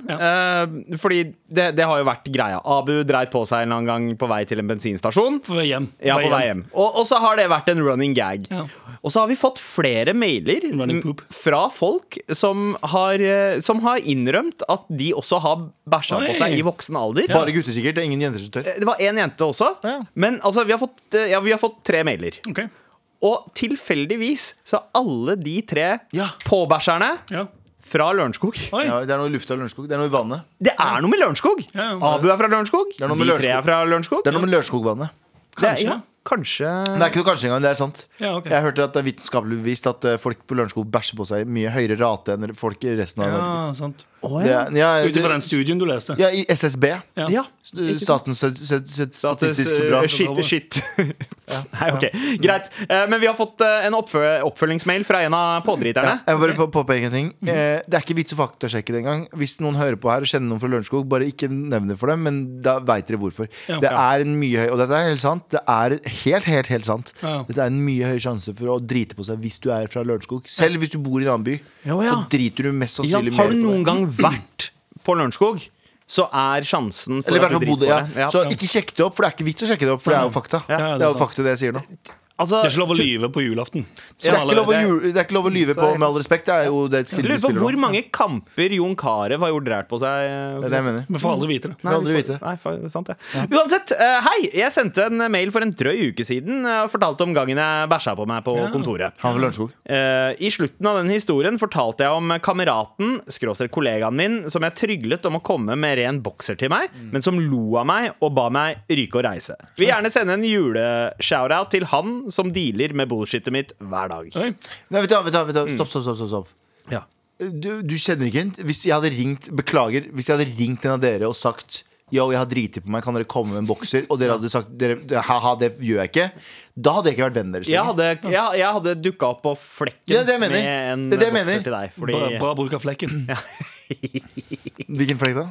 [SPEAKER 4] Fordi det, det har jo vært greia. Abu dreit på seg en eller annen gang på vei til en bensinstasjon.
[SPEAKER 3] På vei hjem.
[SPEAKER 4] Ja, på vei hjem. Og, og så har det vært en running gag.
[SPEAKER 3] Ja.
[SPEAKER 4] Og så har vi fått flere mailer
[SPEAKER 3] Running
[SPEAKER 4] m-
[SPEAKER 3] poop.
[SPEAKER 4] fra folk som har, eh, som har innrømt at de også har bæsja på seg i voksen alder.
[SPEAKER 5] Bare gutter sikkert. Det er ingen jenter som tør.
[SPEAKER 4] Det var én jente også.
[SPEAKER 5] Ja.
[SPEAKER 4] Men altså, vi har, fått, eh, ja, vi har fått tre mailer.
[SPEAKER 3] Okay.
[SPEAKER 4] Og tilfeldigvis så er alle de tre
[SPEAKER 5] Ja.
[SPEAKER 4] påbæsjerne
[SPEAKER 3] Ja.
[SPEAKER 4] fra Lørenskog.
[SPEAKER 5] Ja, det er noe i lufta av Lørenskog. Det er noe i vannet.
[SPEAKER 4] Det er noe med Lørenskog!
[SPEAKER 3] Ja, ja.
[SPEAKER 4] Abu er fra Lørenskog. De tre er fra Lørenskog.
[SPEAKER 5] Det er noe med Lørenskogvannet.
[SPEAKER 4] Det er-
[SPEAKER 3] Kanskje.
[SPEAKER 4] Ja, kanskje
[SPEAKER 5] det er ikke noe kanskje engang. Det er sant.
[SPEAKER 3] Ja, ok.
[SPEAKER 5] Jeg hørte at det er vitenskapelig bevist at eh, folk på Lørenskog bæsjer på seg i mye høyere rate enn folk i resten av Norge.
[SPEAKER 3] Ja, sant.
[SPEAKER 5] Det
[SPEAKER 4] ja.
[SPEAKER 5] ja,
[SPEAKER 3] Ut ifra den studien du leste.
[SPEAKER 5] ja, i SSB.
[SPEAKER 3] Ja.
[SPEAKER 5] Statens Stat- Stat- Statistisk
[SPEAKER 4] eh,
[SPEAKER 5] Drap.
[SPEAKER 4] shit, shit. Nei, ok, Greit. Eh, Men vi har fått eh, en oppfølgingsmail fra en av
[SPEAKER 5] Ja,
[SPEAKER 4] pådriterne.
[SPEAKER 5] jeg bare på- påpeke en ting. Eh, det er ikke vits å faktasjekke det engang. Hvis noen hører på her og kjenner noen fra Lørenskog, bare ikke nevn det for dem, men da veit dere hvorfor.
[SPEAKER 3] Ja.
[SPEAKER 5] Det er en mye høy Og dette er helt sant. Det er helt, helt, helt sant.
[SPEAKER 3] Ja.
[SPEAKER 5] Dette er en mye høy sjanse for å drite på seg hvis du er fra Lørenskog. Selv hvis du bor i en annen by,
[SPEAKER 4] Ja, ja.
[SPEAKER 5] så driter du mest
[SPEAKER 4] Ja,
[SPEAKER 5] sannsynlig
[SPEAKER 4] har du
[SPEAKER 5] mer på
[SPEAKER 4] noen
[SPEAKER 5] det.
[SPEAKER 4] gang vært på Lørenskog, så er sjansen for
[SPEAKER 5] Eller i hvert fall bodde, ja.
[SPEAKER 4] Ja.
[SPEAKER 5] Så ikke sjekk det opp, for det er ikke vits å sjekke det opp, for det er jo fakta.
[SPEAKER 3] Ja,
[SPEAKER 5] Det er jo fakta det jeg sier nå.
[SPEAKER 4] Altså,
[SPEAKER 3] Det er ikke lov å lyve på julaften.
[SPEAKER 5] Det er, å, det er ikke lov å lyve på, med all respekt. Det er jo det et spill
[SPEAKER 4] lurer på
[SPEAKER 5] spiller
[SPEAKER 4] hvor mange kamper Jon Carew har gjort rært på seg.
[SPEAKER 5] Det er det jeg mener.
[SPEAKER 3] Vi får aldri vite det.
[SPEAKER 5] Får aldri vite.
[SPEAKER 4] Nei, for, sant det. Uansett, eh, hei! Jeg sendte en mail for en drøy uke siden eh, og fortalte om gangen jeg bæsja på meg på
[SPEAKER 3] Ja.
[SPEAKER 4] kontoret.
[SPEAKER 5] Han var.
[SPEAKER 4] Eh, I slutten av den historien fortalte jeg om kameraten, skråstrek kollegaen min, som jeg tryglet om å komme med ren bokser til meg, men som lo av meg og ba meg ryke og reise. Vil gjerne sende en juleshoutout til han som dealer med bullshitet mitt hver dag.
[SPEAKER 3] Oi.
[SPEAKER 5] Nei, vet du, hva, vet du, hva, vet du. hva. Stopp, stopp, stopp. stopp, stopp.
[SPEAKER 4] Ja.
[SPEAKER 5] Du, du kjenner ikke en Hvis jeg hadde ringt Beklager, hvis jeg hadde ringt en av dere og sagt Yo, jeg har driti på meg, kan dere komme med en bokser? Og dere hadde sagt dere, haha, det gjør jeg ikke. Da hadde jeg ikke vært vennen deres.
[SPEAKER 4] Jeg hadde, jeg, jeg hadde dukka opp på flekken
[SPEAKER 5] Ja, det det jeg mener.
[SPEAKER 4] med en
[SPEAKER 5] Det er det jeg
[SPEAKER 4] bokser
[SPEAKER 5] mener.
[SPEAKER 4] til deg. Fordi,
[SPEAKER 3] Bra, bra bruk av flekken.
[SPEAKER 5] Hvilken flekk da?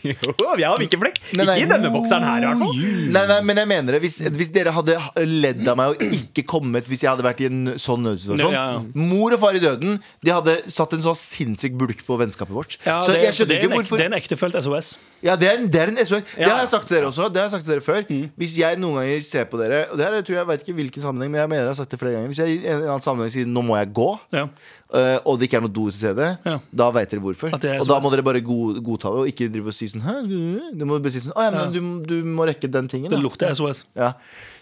[SPEAKER 4] jo, jeg har hvilken flekk.
[SPEAKER 5] Nei, nei.
[SPEAKER 4] Ikke i denne bokseren her, i hvert fall.
[SPEAKER 5] Nei, nei, men jeg mener det hvis, hvis dere hadde ledd av meg og ikke kommet Hvis jeg hadde vært i en sånn nødsituasjon
[SPEAKER 3] Ja, ja.
[SPEAKER 5] Mor og far i døden De hadde satt en så sinnssyk bulk på vennskapet vårt
[SPEAKER 3] Ja,
[SPEAKER 5] Så
[SPEAKER 3] det,
[SPEAKER 5] jeg skjønner
[SPEAKER 3] er
[SPEAKER 5] ikke
[SPEAKER 3] en,
[SPEAKER 5] hvorfor
[SPEAKER 3] det er en ektefølt SOS.
[SPEAKER 5] Ja, det er en, det er en SOS. Det har jeg sagt til dere også. Det har jeg sagt til dere før
[SPEAKER 3] Mm.
[SPEAKER 5] Hvis jeg noen ganger ser på dere Og det her jeg tror jeg vet ikke hvilken sammenheng, men jeg mener jeg har sagt det flere ganger. Hvis jeg i en annen sammenheng sier 'nå må jeg gå',
[SPEAKER 3] Ja.
[SPEAKER 5] Og det ikke er noe do til stedet,
[SPEAKER 3] Ja.
[SPEAKER 5] da vet dere hvorfor.
[SPEAKER 3] Det
[SPEAKER 5] Og da må dere bare go godta det, og ikke drive og si sånn Hæ, du må bare si sånn Å ja, men du, du må rekke den tingen.
[SPEAKER 3] Det lukter SOS.
[SPEAKER 5] Ja.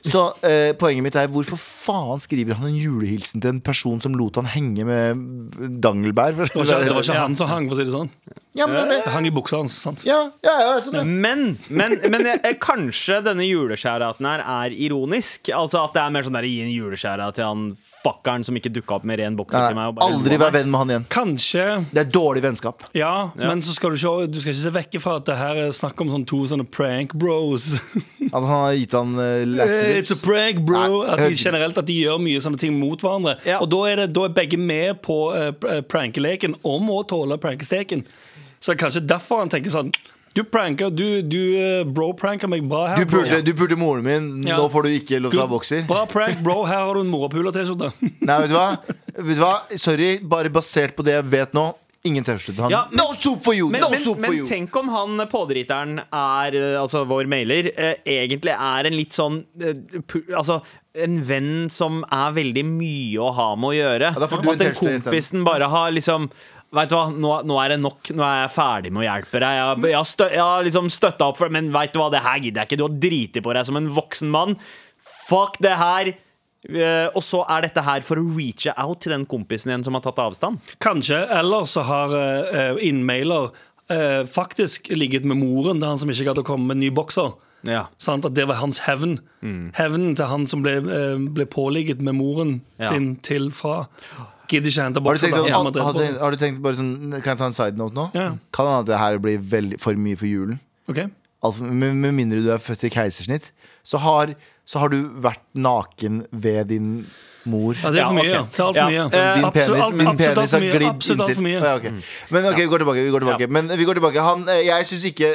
[SPEAKER 5] Så eh, poenget mitt er hvorfor faen skriver han en julehilsen til en person som lot han henge med dangelbær?
[SPEAKER 3] Det var ikke, det var ikke han som hang, for å si det sånn.
[SPEAKER 5] Ja, men,
[SPEAKER 3] Det hang i buksa hans. sant?
[SPEAKER 5] ja, ja, ja, sånn, ja.
[SPEAKER 4] Men, men, men jeg- kanskje denne juleskjæraten her er ironisk. Altså At det er mer sånn der gi en juleskjæra til han fuckeren som ikke dukka opp med ren bokser til meg. Og bare
[SPEAKER 5] aldri vær venn med han igjen.
[SPEAKER 3] Kanskje
[SPEAKER 5] Det er dårlig vennskap.
[SPEAKER 3] Ja, men så skal du, ikke, du skal ikke se vekk fra at det her er snakk om sånn to sånne prank bros.
[SPEAKER 5] At han har gitt han uh, laxatives.
[SPEAKER 3] It's a prank, bro.
[SPEAKER 5] Nei,
[SPEAKER 3] At de
[SPEAKER 5] jeg-
[SPEAKER 3] generelt at de gjør mye sånne ting mot hverandre.
[SPEAKER 4] Ja.
[SPEAKER 3] Og da er, det, da er begge med på uh, prankeleken om å tåle prankesteken. Så kanskje derfor han tenker sånn Du pranker, du, du eh, bro-pranker meg bra her.
[SPEAKER 5] Du pulte, du pulte moren min,
[SPEAKER 3] Ja.
[SPEAKER 5] nå får du ikke lov til å ha bokser.
[SPEAKER 3] Bra prank, bro. Her har du en morapuler-T-skjorte.
[SPEAKER 5] Nei, vet du? Vet du hva? Sorry, bare basert på det jeg vet nå. Ingen T-skjorte han.
[SPEAKER 4] Ja, men-
[SPEAKER 5] no soup for you!
[SPEAKER 4] Men,
[SPEAKER 5] no
[SPEAKER 4] men,
[SPEAKER 5] soup for
[SPEAKER 4] men
[SPEAKER 5] you!
[SPEAKER 4] tenk om han pådriteren er, eh, altså vår mailer, eh, egentlig er en litt sånn eh, pu- Altså en venn som er veldig mye å ha med å gjøre.
[SPEAKER 5] en
[SPEAKER 4] at den kompisen bare har liksom Vet du hva, nå, nå er det nok. Nå er jeg ferdig med å hjelpe deg. Jeg, jeg, har, stø, jeg har liksom støtta opp for Men vet du hva, det her gidder jeg ikke. Du har driti på deg som en voksen mann. Fuck det her. Eh, og så er dette her for å reache out til den kompisen igjen som har tatt avstand.
[SPEAKER 3] Kanskje. Eller så har uh, innmailer uh, faktisk ligget med moren til han som ikke gadd å komme med en ny bokser.
[SPEAKER 4] Ja.
[SPEAKER 3] Sånn, At det var hans hevn. Hevnen til han som ble, ble påligget med moren
[SPEAKER 4] Ja.
[SPEAKER 3] sin til fra. Gidder ikke hente
[SPEAKER 5] Har du, tenkt, at,
[SPEAKER 3] har
[SPEAKER 5] har, du tenkt, har du tenkt bare sånn Kan jeg ta en side note nå?
[SPEAKER 3] Ja.
[SPEAKER 5] Kan hende at det her blir veldig, for mye for julen?
[SPEAKER 3] Okay.
[SPEAKER 5] Alt, med, med mindre du er født i keisersnitt, så har, så har du vært naken ved din mor.
[SPEAKER 3] Ja, det er for mye. Ja, okay. Det er altfor mye.
[SPEAKER 4] Ja.
[SPEAKER 5] Din penis, min penis har glidd inntil. Ja, okay. Men ok, vi går tilbake. Vi går tilbake. Men vi går tilbake han, eh, Jeg syns ikke,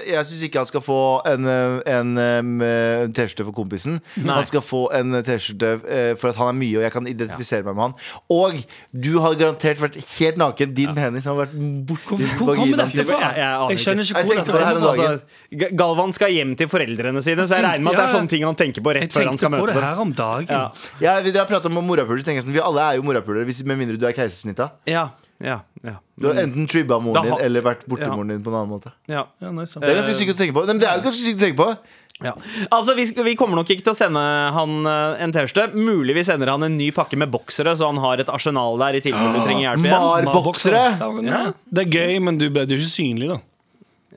[SPEAKER 5] ikke han skal få en, en, en, eh, T-skjorte for kompisen. Han skal få en T-skjorte eh, for at han er mye, og jeg kan identifisere meg med han. Og du har garantert vært helt naken. Din penis har vært borti
[SPEAKER 3] Hvor, hvor kommer dette fra?
[SPEAKER 4] Jeg- jeg aner
[SPEAKER 3] Jeg skjønner
[SPEAKER 5] Jeg
[SPEAKER 3] ikke hvor dette
[SPEAKER 5] på det dagen.
[SPEAKER 4] Altså, Galvan skal hjem til foreldrene sine, så jeg regner med at det er sånne ting han tenker på rett før han
[SPEAKER 3] tenkte
[SPEAKER 4] skal
[SPEAKER 3] på
[SPEAKER 4] møte
[SPEAKER 3] det
[SPEAKER 4] dem.
[SPEAKER 3] her om dagen.
[SPEAKER 4] Ja.
[SPEAKER 5] Ja, vi har pratet om morapuler, så tenker jeg sånn Vi alle er jo morapulere, med mindre du er keisersnitta.
[SPEAKER 4] Ja, ja, ja.
[SPEAKER 5] Du har enten tribba moren din
[SPEAKER 4] har-
[SPEAKER 5] eller vært borti
[SPEAKER 4] Ja.
[SPEAKER 5] moren din på en annen måte.
[SPEAKER 4] ja.
[SPEAKER 3] Ja, nice.
[SPEAKER 5] Det er ganske sykt å tenke på. Nei, men det er jo ganske sykt å tenke på.
[SPEAKER 4] Ja. Altså, vi, vi kommer nok ikke til å sende han eh, en T-skjorte. Mulig vi sender han en ny pakke med boksere, så han har et arsenal der i tilfelle du trenger hjelp igjen.
[SPEAKER 5] Mar-boksere!
[SPEAKER 3] Ja. Det er gøy, men du, ble jo ikke synlig, da.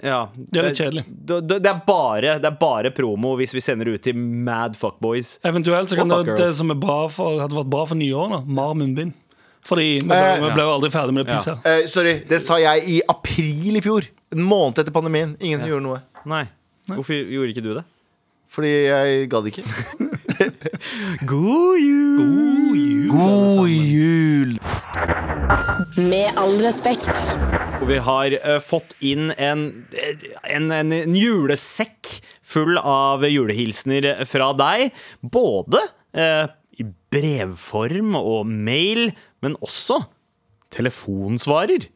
[SPEAKER 4] Ja.
[SPEAKER 3] Det er litt kjedelig.
[SPEAKER 4] Det, det, det, er bare, det er bare promo hvis vi sender ut til Mad Fuckboys.
[SPEAKER 3] Eventuelt så kan det, det som er bra for, hadde vært bra for nyåret, da. Mar munnbind. Fordi vi ble,
[SPEAKER 5] Eh,
[SPEAKER 3] vi ble jo aldri ferdig med det pisset.
[SPEAKER 5] Eh, sorry, det sa jeg i april i fjor. En måned etter pandemien. Ingen som gjorde noe.
[SPEAKER 4] Nei. Hvorfor gjorde ikke du det?
[SPEAKER 5] Fordi jeg gadd ikke.
[SPEAKER 4] God jul!
[SPEAKER 5] God jul!
[SPEAKER 8] Med all respekt.
[SPEAKER 4] Og vi har uh, fått inn en, en, en, en julesekk full av julehilsener fra deg. Både uh, i brevform og mail, men også telefonsvarer.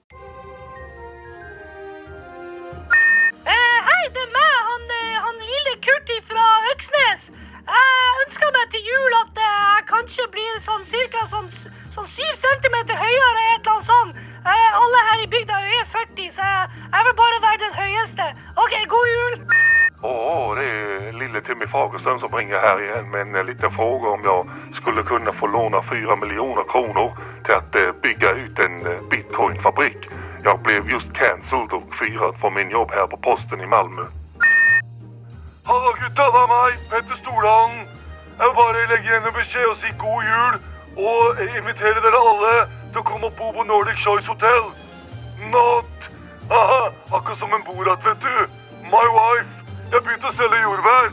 [SPEAKER 7] Eh, hei, det er meg, han, han lille Kurti fra Øksnes. Jeg ønsker meg til jul at jeg kanskje
[SPEAKER 9] blir sånn cirka sånn, sånn syv centimeter høyere, et eller annet sånt. alle her i bygda er 40, så jeg, jeg vil bare være den høyeste. OK, god jul!
[SPEAKER 10] Åh, oh, det är lille Timmy Fagerström som ringer her igjen, med en liten fråga om jeg skulle kunne få låne 4 miljoner kroner til att eh, bygge ut en eh, bitcoinfabrik. Jeg ble just cancelled og firad for min jobb her på posten i Malmö. Halla gutta, det er meg, Petter Stordalen. Jeg vil bare legge igjen en beskjed og si god jul. Og invitere dere alle til å komme og bo på Nordic Choice Hotel. Not! Aha, akkurat som en Borat, vet du. My wife. Jeg begynte å selge jordbær.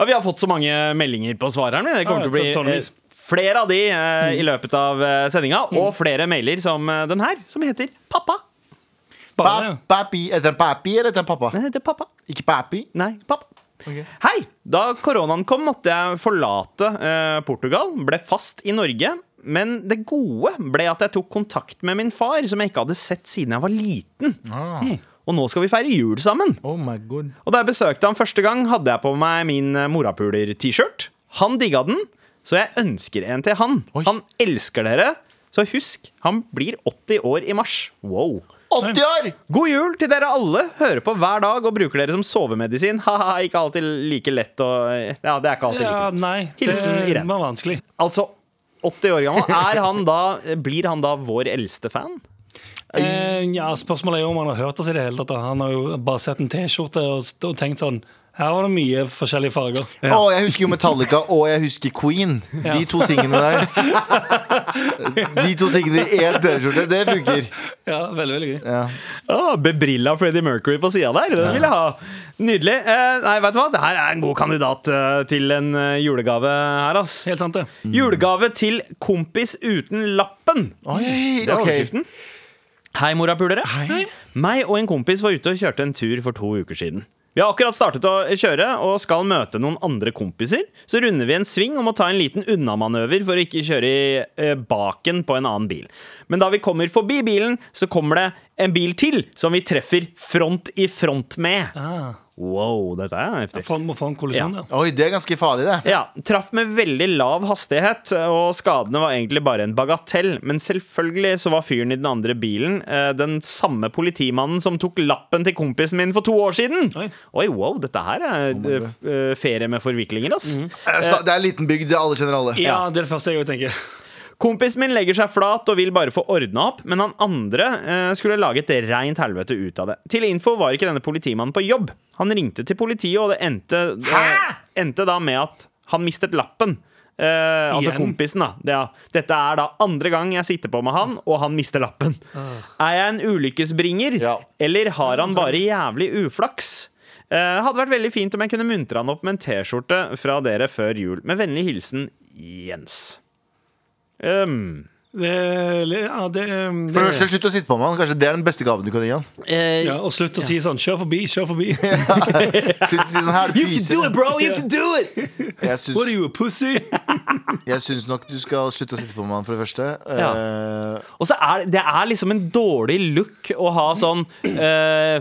[SPEAKER 4] Ja, vi har fått så mange meldinger på svareren. min. Det kommer
[SPEAKER 3] Ja,
[SPEAKER 4] til å bli eh, flere av de eh, i løpet av eh, sendinga. Og flere mailer som den her, som heter Pappa.
[SPEAKER 3] Bare,
[SPEAKER 5] Papi. Er det en papi eller er det en pappa?
[SPEAKER 4] det er Pappa.
[SPEAKER 5] Ikke papi.
[SPEAKER 4] Nei, pappa. Hei! Da koronaen kom, måtte jeg forlate eh, Portugal. Ble fast i Norge. Men det gode ble at jeg tok kontakt med min far, som jeg ikke hadde sett siden jeg var liten. Hm. Og nå skal vi feire jul sammen.
[SPEAKER 5] Oh my god.
[SPEAKER 4] Og da jeg besøkte ham første gang, hadde jeg på meg min eh, morapuler-T-shirt. Han digga den, så jeg ønsker en til han.
[SPEAKER 5] Oi.
[SPEAKER 4] Han elsker dere, så husk, han blir 80 år i mars. Wow.
[SPEAKER 5] 80 år!
[SPEAKER 4] God jul til dere alle. Hører på hver dag og bruker dere som sovemedisin. Haha, ikke alltid like lett å Ja, det er ikke alltid like lett.
[SPEAKER 3] nei,
[SPEAKER 4] Hilsen
[SPEAKER 3] det
[SPEAKER 4] Irene.
[SPEAKER 3] var vanskelig.
[SPEAKER 4] Altså, 80 år gammel. Er han da, blir han da vår eldste fan?
[SPEAKER 3] Eh, ja, Spørsmålet er jo om han har hørt oss i det hele tatt. Han har jo bare sett en T-skjorte og, og tenkt sånn Her var det mye forskjellige farger.
[SPEAKER 5] Å, jeg husker jo Metallica, og jeg husker Queen. De to tingene der. De to tingene i én T-skjorte, det funker.
[SPEAKER 3] Ja, veldig, veldig gøy.
[SPEAKER 5] Ja.
[SPEAKER 4] Oh, bebrilla Freddie Mercury på sida der. Den vil jeg ha. Nydelig. Eh, nei, vet du hva? Det her er en god kandidat eh, til en eh, julegave her, ass.
[SPEAKER 3] Helt sant, det.
[SPEAKER 4] Julegave til kompis uten lappen.
[SPEAKER 5] Oi,
[SPEAKER 4] Det er overskriften. Okay. Hei, morapulere. Meg og en kompis var ute og kjørte en tur for to uker siden. Vi har akkurat startet å kjøre og skal møte noen andre kompiser. Så runder vi en sving om å ta en liten unnamanøver for å ikke kjøre i eh, baken på en annen bil. Men da vi kommer forbi bilen, så kommer det en bil til som vi treffer front i front med.
[SPEAKER 3] Ah,
[SPEAKER 4] Wow, dette er heftig.
[SPEAKER 3] få, må få en kollisjon, ja.
[SPEAKER 5] Oi, det er ganske farlig, det.
[SPEAKER 4] Ja, Traff med veldig lav hastighet, og skadene var egentlig bare en bagatell. Men selvfølgelig så var fyren i den andre bilen eh, den samme politimannen som tok lappen til kompisen min for to år siden.
[SPEAKER 3] Oi.
[SPEAKER 4] Oi, wow, dette her er oh ferie med forviklinger, ass.
[SPEAKER 5] Mm. så Det er en liten bygd, alle kjenner alle.
[SPEAKER 3] Ja, det er det første jeg jo tenker.
[SPEAKER 4] Kompisen min legger seg flat og vil bare få ordna opp, men han andre eh, skulle lage et reint helvete ut av det. Til info var ikke denne politimannen på jobb. Han ringte til politiet, og det endte, eh, endte da med at han mistet lappen. Eh, altså kompisen, da. Det, ja. Dette er da andre gang jeg sitter på med han, og han mister lappen. Er jeg en ulykkesbringer,
[SPEAKER 5] Ja.
[SPEAKER 4] eller har han bare jævlig uflaks? Eh, hadde vært veldig fint om jeg kunne muntre han opp med en T-skjorte fra dere før jul. Med vennlig hilsen Jens. Um,
[SPEAKER 3] Det, ja, det, det,
[SPEAKER 5] For det slutt å sitte på med han. Kanskje det er den beste gaven du kan gi han.
[SPEAKER 3] ja, og slutt å si sånn 'kjør forbi, kjør forbi'.
[SPEAKER 5] Slutt å si sånn her, it
[SPEAKER 4] bro! You can do it!
[SPEAKER 5] Jeg syns,
[SPEAKER 3] What are you, a pussy?
[SPEAKER 5] jeg syns nok du skal slutte å sitte på med han, for det første.
[SPEAKER 4] Ja.
[SPEAKER 5] Uh,
[SPEAKER 4] Og så er det- det er liksom en dårlig look å ha sånn uh,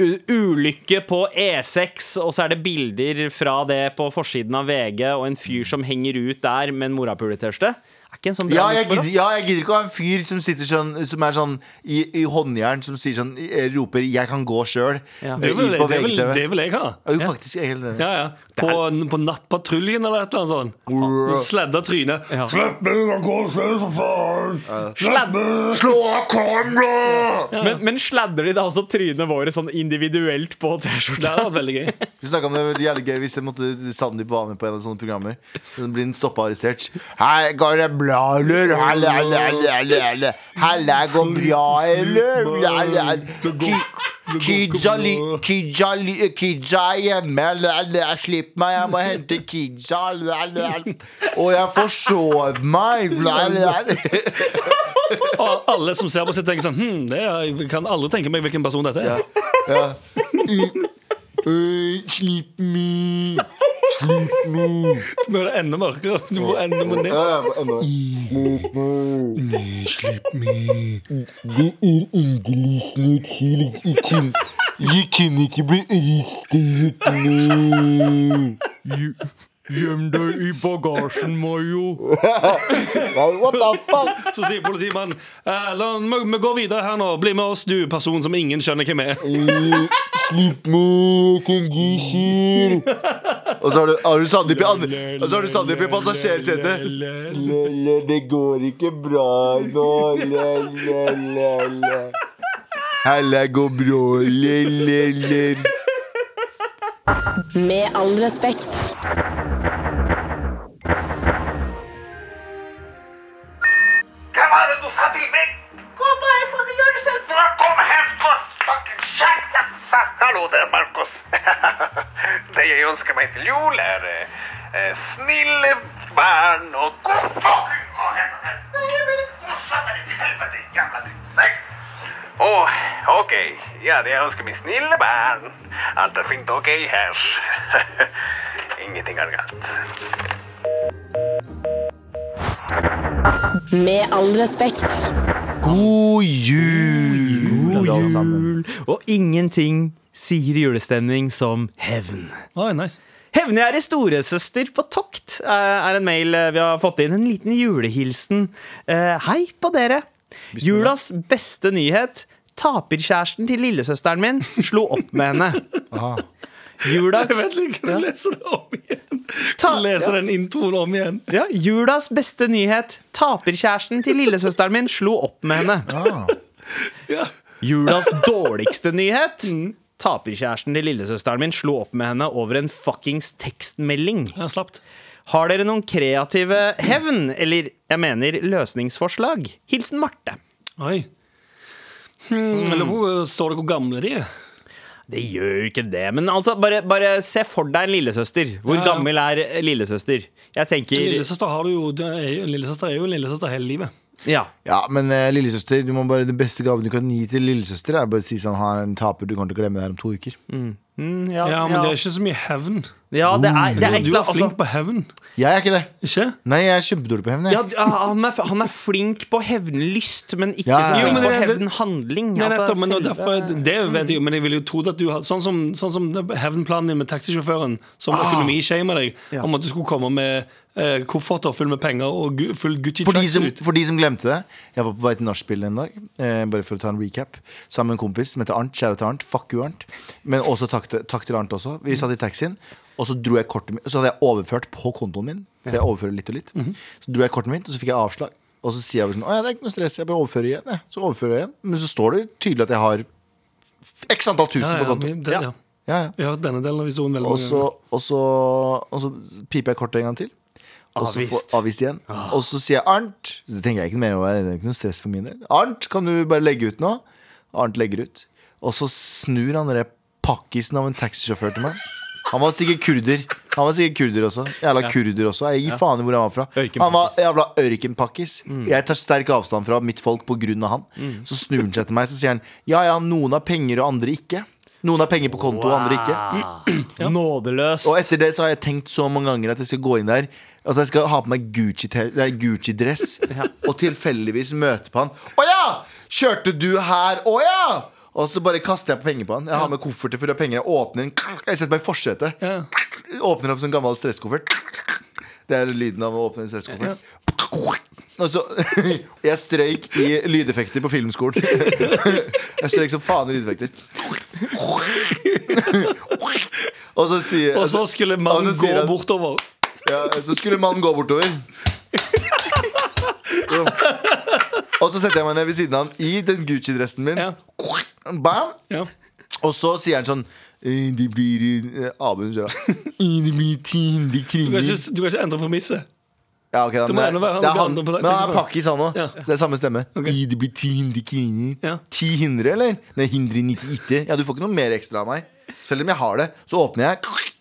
[SPEAKER 4] Ulykke på E6, og så er det bilder fra det på forsiden av VG, og en fyr som henger ut der med en morapuletørste. Er ikke en sånn
[SPEAKER 5] ja, jeg gidder, ja, jeg gidder ikke å ha en fyr som sitter sånn Som er sånn i, i håndjern, som sier sånn eh, roper 'jeg kan gå sjøl'
[SPEAKER 4] Ja.
[SPEAKER 3] Det vil,
[SPEAKER 5] på
[SPEAKER 3] det vil, det vil jeg ha.
[SPEAKER 5] Jo, faktisk. Jeg er helt enig.
[SPEAKER 3] Ja, ja. På, på Nattpatruljen eller et eller annet sånt. Sledda trynet.
[SPEAKER 4] Ja.
[SPEAKER 3] Slipp meg å gå selv, for faen!
[SPEAKER 4] Sladd,
[SPEAKER 5] Slå av kamera!
[SPEAKER 4] men, men sladder de da også trynene våre sånn individuelt på T-skjorta?
[SPEAKER 3] veldig gøy.
[SPEAKER 5] Vi snakket om det, var jævlig gøy hvis jeg måtte Sandeep var med på en av sånne programmer. Så blir den stoppa og arrestert. Hei, går det bra, eller? Halla, halla, halla, halla. går bra, eller? Kidsa, li, kidsa, li, kidsa er hjemme. Slipp meg, jeg må hente kidsa. Og jeg forsov meg.
[SPEAKER 3] Og alle som ser på sitt, tenker sånn hm, det er, Jeg kan aldri tenke meg hvilken person dette er.
[SPEAKER 5] Ja. Øh, Slipp sleep Slipp meg.
[SPEAKER 3] Nå er det enda mørkere. Du må enda må ned.
[SPEAKER 5] Ja, me. enda.
[SPEAKER 3] Slipp me.
[SPEAKER 5] Det er helg. Jeg kan, jeg kan ikke bli arrestert nå.
[SPEAKER 4] Gjem deg i bagasjen, Mayo.
[SPEAKER 5] What the fuck?
[SPEAKER 3] Så sier politimannen eh, la, vi, vi går videre her nå. Bli med oss, du person som ingen skjønner hvem er.
[SPEAKER 5] Slipp meg, kongisjer. Og så har du, har du Sandeep i andre Og så har du Sandeep i passasjersetet. Le-le, det går ikke bra nå. Le-le-le-le. Hella går bra. Le-le-le.
[SPEAKER 8] Med all respekt.
[SPEAKER 6] Snille barn og god fucking. Å, ok. Ja, det jeg ønsker meg snille barn. Alt er fint ok her. Ingenting er galt.
[SPEAKER 8] Med all respekt.
[SPEAKER 5] God jul, God jul.
[SPEAKER 4] Og ingenting sier julestemning som hevn.
[SPEAKER 3] Oh, nice.
[SPEAKER 4] Hevngjerde storesøster på tokt eh, er en mail eh, vi har fått inn. En liten julehilsen. Eh, Hei på dere. Julas beste nyhet. Taperkjæresten til lillesøsteren min slo opp med henne. Julas,
[SPEAKER 3] Jeg vet ikke, kan du lese det om igjen?
[SPEAKER 4] Ta-
[SPEAKER 3] du lese
[SPEAKER 4] ja.
[SPEAKER 3] den introen om igjen?
[SPEAKER 4] ja, julas beste nyhet. Taperkjæresten til lillesøsteren min slo opp med henne.
[SPEAKER 3] Ja.
[SPEAKER 4] Julas dårligste nyhet. Taperkjæresten til lillesøsteren min slo opp med henne over en fuckings tekstmelding.
[SPEAKER 3] Ja.
[SPEAKER 4] Har dere noen kreative hevn, eller jeg mener løsningsforslag? Hilsen Marte.
[SPEAKER 3] Oi. Hmm, eller lurer Står det hvor gamle de er?
[SPEAKER 4] Det gjør jo ikke det, men altså, bare, bare se for deg en lillesøster. Hvor
[SPEAKER 3] Ja, ja.
[SPEAKER 4] gammel er lillesøster? Jeg tenker
[SPEAKER 3] Lillesøster har du jo er jo, Lillesøster er jo en lillesøster hele livet.
[SPEAKER 4] Ja.
[SPEAKER 5] Ja, men uh, lillesøster, du må bare, den beste gaven du kan gi til lillesøster, er bare å si sånn Han er en taper, du kommer til å glemme det her om to uker.
[SPEAKER 4] Mm, ja,
[SPEAKER 3] Ja, men
[SPEAKER 4] ja.
[SPEAKER 3] det er ikke så mye hevn.
[SPEAKER 4] Ja, det er, det er
[SPEAKER 3] Du er flink
[SPEAKER 4] altså,
[SPEAKER 3] på hevn,
[SPEAKER 5] Jeg er ikke det.
[SPEAKER 3] ikke?
[SPEAKER 5] Nei, jeg er kjempedårlig på hevn. jeg.
[SPEAKER 4] ja, ja, han, er, han er flink på hevnlyst, men ikke
[SPEAKER 5] Ja, ja, ja.
[SPEAKER 4] flink
[SPEAKER 3] Jo, men
[SPEAKER 4] på
[SPEAKER 3] det- det-
[SPEAKER 4] hevnhandling.
[SPEAKER 3] Nei,
[SPEAKER 4] Altså,
[SPEAKER 3] nettopp, men
[SPEAKER 4] selve-
[SPEAKER 3] derfor, det vet jeg jo, men jeg ville jo trodd at du har Sånn som, sånn som hevnplanen din med taxisjåføren, som
[SPEAKER 5] Ah.
[SPEAKER 3] økonomishamer deg, om at du skulle komme med eh, kofferter full med penger og gu, full Gucci
[SPEAKER 5] For de, som,
[SPEAKER 3] tracksuit.
[SPEAKER 5] for de som glemte det Jeg var på vei til nachspiel en dag eh, Bare for å ta en recap Sammen med en kompis som heter Arnt Kjære til Arnt Fuck you Arnt Men også takk til, takk til Arnt også Vi satt i taxien Og så dro jeg kortet mitt Så hadde jeg overført på kontoen min For jeg overfører litt og litt Så dro jeg kortet mitt Og så fikk jeg avslag Og så sier jeg sånn Å ja, det er ikke noe stress Jeg bare overfører igjen jeg. Så overfører jeg igjen Men så står det tydelig at jeg har X antall tusen
[SPEAKER 3] Ja,
[SPEAKER 5] på kontoen
[SPEAKER 3] det, ja.
[SPEAKER 5] Ja, ja
[SPEAKER 3] denne delen av historien veldig mange
[SPEAKER 5] så,
[SPEAKER 3] ganger.
[SPEAKER 5] og, så, piper jeg kortet en gang til. Og så
[SPEAKER 4] Avvist.
[SPEAKER 5] avvist igjen. Og så sier jeg Arnt. Så tenker jeg ikke mer over det. Det er ikke noe stress for min del. Arnt, kan du bare legge ut nå? Arnt legger ut. Og så snur han der pakkisen av en taxisjåfør til meg. Han var sikkert kurder. Han var sikkert kurder også. Jævla kurder også. Jeg gir faen i hvor han var fra. Han var jævla ørkenpakkis. Jeg tar sterk avstand fra mitt folk av han. Så snur han seg til meg Så sier han ja ja, noen har penger og andre ikke. Noen har penger på konto og andre ikke.
[SPEAKER 4] Nådeløst.
[SPEAKER 5] Og etter det så har jeg tenkt så mange ganger at jeg skal gå inn der At jeg skal ha på meg Gucci-dress Gucci Og tilfeldigvis møte på han Å ja! Kjørte du her? Å ja! Og så bare kaster jeg penger på han Jeg har med kofferter fulle av penger Jeg åpner den Jeg setter meg i forsetet
[SPEAKER 3] Ja.
[SPEAKER 5] Åpner opp som en gammel stresskoffert Det er lyden av å åpne en stresskoffert så Jeg strøyk i lydeffekter på filmskolen Jeg strøyk som faen i lydeffekter Og så sier
[SPEAKER 3] Og så skulle mannen gå
[SPEAKER 5] han-
[SPEAKER 3] bortover.
[SPEAKER 5] ja, så skulle mannen gå bortover. Og så setter jeg meg ned ved siden av han i den Gucci-dressen min.
[SPEAKER 3] Ja.
[SPEAKER 5] Bam!
[SPEAKER 3] Ja.
[SPEAKER 5] Og så sier han sånn «Eh, Det blir eh, Abel sier da. «Eh, Det blir 1000
[SPEAKER 3] Du, kan
[SPEAKER 5] kroner.
[SPEAKER 3] ikke, du kan ikke endre premisset.
[SPEAKER 5] Ja, ok, da,
[SPEAKER 3] må
[SPEAKER 5] men
[SPEAKER 3] være han
[SPEAKER 5] det er han,
[SPEAKER 3] andre på
[SPEAKER 5] men han er pakkis, han òg.
[SPEAKER 3] Ja.
[SPEAKER 5] Så det er samme stemme.
[SPEAKER 3] Ok.
[SPEAKER 5] «Eh, Det blir 1000 kriger.
[SPEAKER 3] Ja.
[SPEAKER 5] 1000, eller? Nei, 198. Ja, du får ikke noe mer ekstra av meg. Selv om jeg har det, så åpner jeg,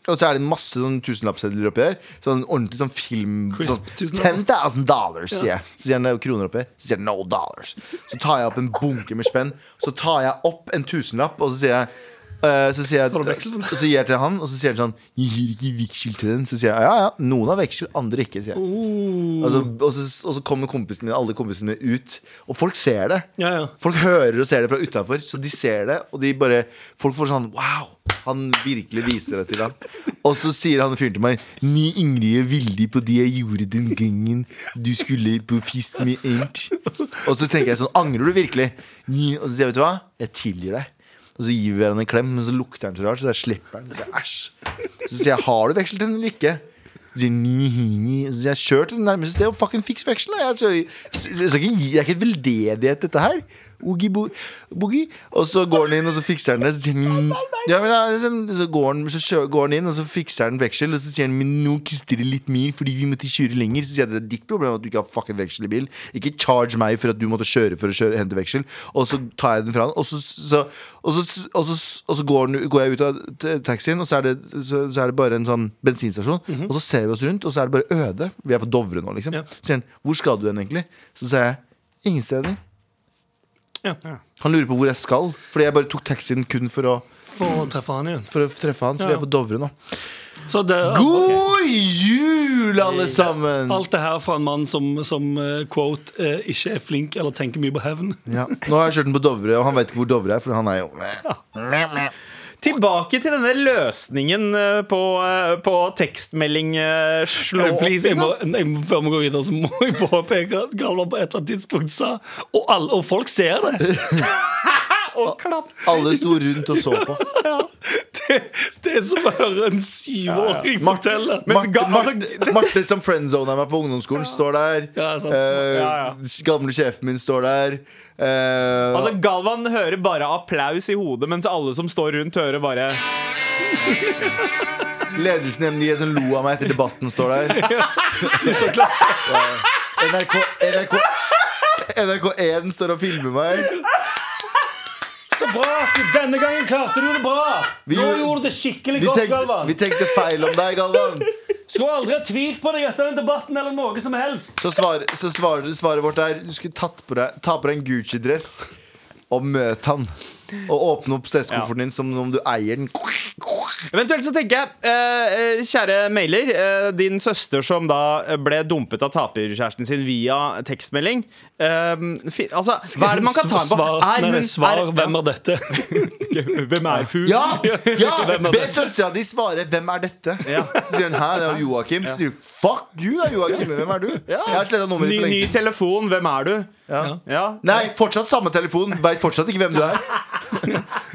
[SPEAKER 5] og så er det masse sånn tusenlappsedler oppi her. Sånn ordentlig sånn film
[SPEAKER 3] Crisp
[SPEAKER 5] sånn, 10,000 dollars, sier jeg. Så sier han er kroner oppi. Så sier han no dollars. Så tar jeg opp en bunke med spenn. Så tar jeg opp en tusenlapp, og så sier jeg Eh, så sier jeg, så gir jeg til han, og så sier han sånn Jeg gir ikke veksel til den. Så sier jeg ja, ja, noen har veksel, andre ikke. Sier jeg.
[SPEAKER 3] Oh.
[SPEAKER 5] Altså, og, så, og så kommer kompisene mine, alle kompisene mine ut, og folk ser det.
[SPEAKER 3] Ja, ja.
[SPEAKER 5] Folk hører og ser det fra utafor, så de ser det, og de bare Folk får sånn Wow! Han virkelig viser det til han. Og så sier han fyren til meg Ni Ingrid er veldig på det jeg gjorde den gangen du skulle på fist med Ent. Og så tenker jeg sånn Angrer du virkelig? Og så sier jeg, vet du hva? Jeg tilgir deg. Og så gir vi hverandre en klem, men så lukter den så rart, så jeg slipper den. Så sier jeg æsj. Så sier jeg har du veksel til den eller ikke? Så sier ni, ni. Så sier jeg kjør til det nærmeste sted og fucking fiks vekselen. Jeg, jeg, er ikke veldedighet, dette her. Oogie bo- boogie. Og så går han inn, og så fikser han det. Så, han, ja, men, sånn, så, går han, så går han inn, og så fikser han veksel. Og så sier han men nå kister det litt mer fordi vi måtte kjøre lenger. Så sier jeg det er ditt problem at du ikke har fucking veksel i bil. Ikke charge meg for at du måtte kjøre for å kjøre, hente veksel. Og så tar jeg den fra han, og så, så, og så, og så, og så går, går jeg ut av taxien, og så er, det, så, så er det bare en sånn bensinstasjon. Og så ser vi oss rundt, og så er det bare øde. Vi er på Dovre nå, liksom.
[SPEAKER 3] Ja.
[SPEAKER 5] Så sier han hvor skal du hen, egentlig? Så sier jeg ingen steder.
[SPEAKER 3] Ja.
[SPEAKER 5] Han lurer på hvor jeg skal, fordi jeg bare tok taxien kun for å,
[SPEAKER 3] For å treffe han igjen.
[SPEAKER 5] for å treffe han. Så vi er på Dovre nå.
[SPEAKER 3] Så det,
[SPEAKER 5] God jul, alle sammen!
[SPEAKER 3] alt det her fra en mann som, som eh, quote eh, ikke er flink eller tenker mye på hevn.
[SPEAKER 5] Ja. Nå har jeg kjørt den på Dovre, og han vet ikke hvor Dovre er, for han er jo
[SPEAKER 4] Tilbake til denne løsningen eh, på, eh, på tekstmelding eh, slå opp
[SPEAKER 3] Please, jeg må, jeg må, før vi går videre, så må jeg påpeke at Galvan på et eller annet tidspunkt sa Og, alle, og folk ser det!
[SPEAKER 4] Og klapp.
[SPEAKER 5] Alle sto rundt og så på.
[SPEAKER 3] Det, det er som å høre en syvåring fortelle.
[SPEAKER 4] Men
[SPEAKER 5] Marte,
[SPEAKER 4] altså,
[SPEAKER 5] Marte, Marte som friendzona meg på ungdomsskolen, står der.
[SPEAKER 3] Ja, sant.
[SPEAKER 5] Eh,
[SPEAKER 4] Ja, ja.
[SPEAKER 5] Gamle sjefen min står der. Eh,
[SPEAKER 4] Altså, Galvan hører bare applaus i hodet, mens alle som står rundt, hører bare
[SPEAKER 5] ledelsen i MDG som lo av meg etter debatten, står der. Ja. NRK, NRK, NRK1 står og filmer meg.
[SPEAKER 3] Så bra! Denne gangen klarte du det bra!
[SPEAKER 5] Vi
[SPEAKER 3] Nå
[SPEAKER 5] gjorde-
[SPEAKER 3] gjorde du det skikkelig godt,
[SPEAKER 5] tenkte,
[SPEAKER 3] Galvan.
[SPEAKER 5] vi tenkte feil om deg, Galvan.
[SPEAKER 3] Skulle aldri ha tvilt på deg etter den debatten eller noe som helst.
[SPEAKER 5] Så, svar, så svar, svaret vårt er du skulle tatt på deg, ta på deg en Gucci-dress og møte han. Og åpne opp stresskofferten din som om du eier den.
[SPEAKER 4] Eventuelt så tenker jeg, eh, eh, kjære mailer, eh, din søster som da ble dumpet av taperkjæresten sin via tekstmelding. Fi, altså, hva er det man kan ta med på?
[SPEAKER 3] Nei,
[SPEAKER 4] hun-
[SPEAKER 3] svar
[SPEAKER 4] er-
[SPEAKER 3] hvem er dette?
[SPEAKER 4] Hvem er fugl?
[SPEAKER 5] Ja! ja
[SPEAKER 3] er
[SPEAKER 5] Be søstera di svare 'Hvem er dette?'
[SPEAKER 4] Ja.
[SPEAKER 5] Så sier hun 'Hæ, det er Joakim'. Så sier du 'Fuck you, det er Joakim'. Hvem er du? Jeg har sletta nummeret
[SPEAKER 4] Ny,
[SPEAKER 5] ditt for lenge siden.
[SPEAKER 4] telefon, hvem er du?
[SPEAKER 5] Ja.
[SPEAKER 4] Ja.
[SPEAKER 5] Nei, fortsatt samme telefon. Veit fortsatt ikke hvem du er.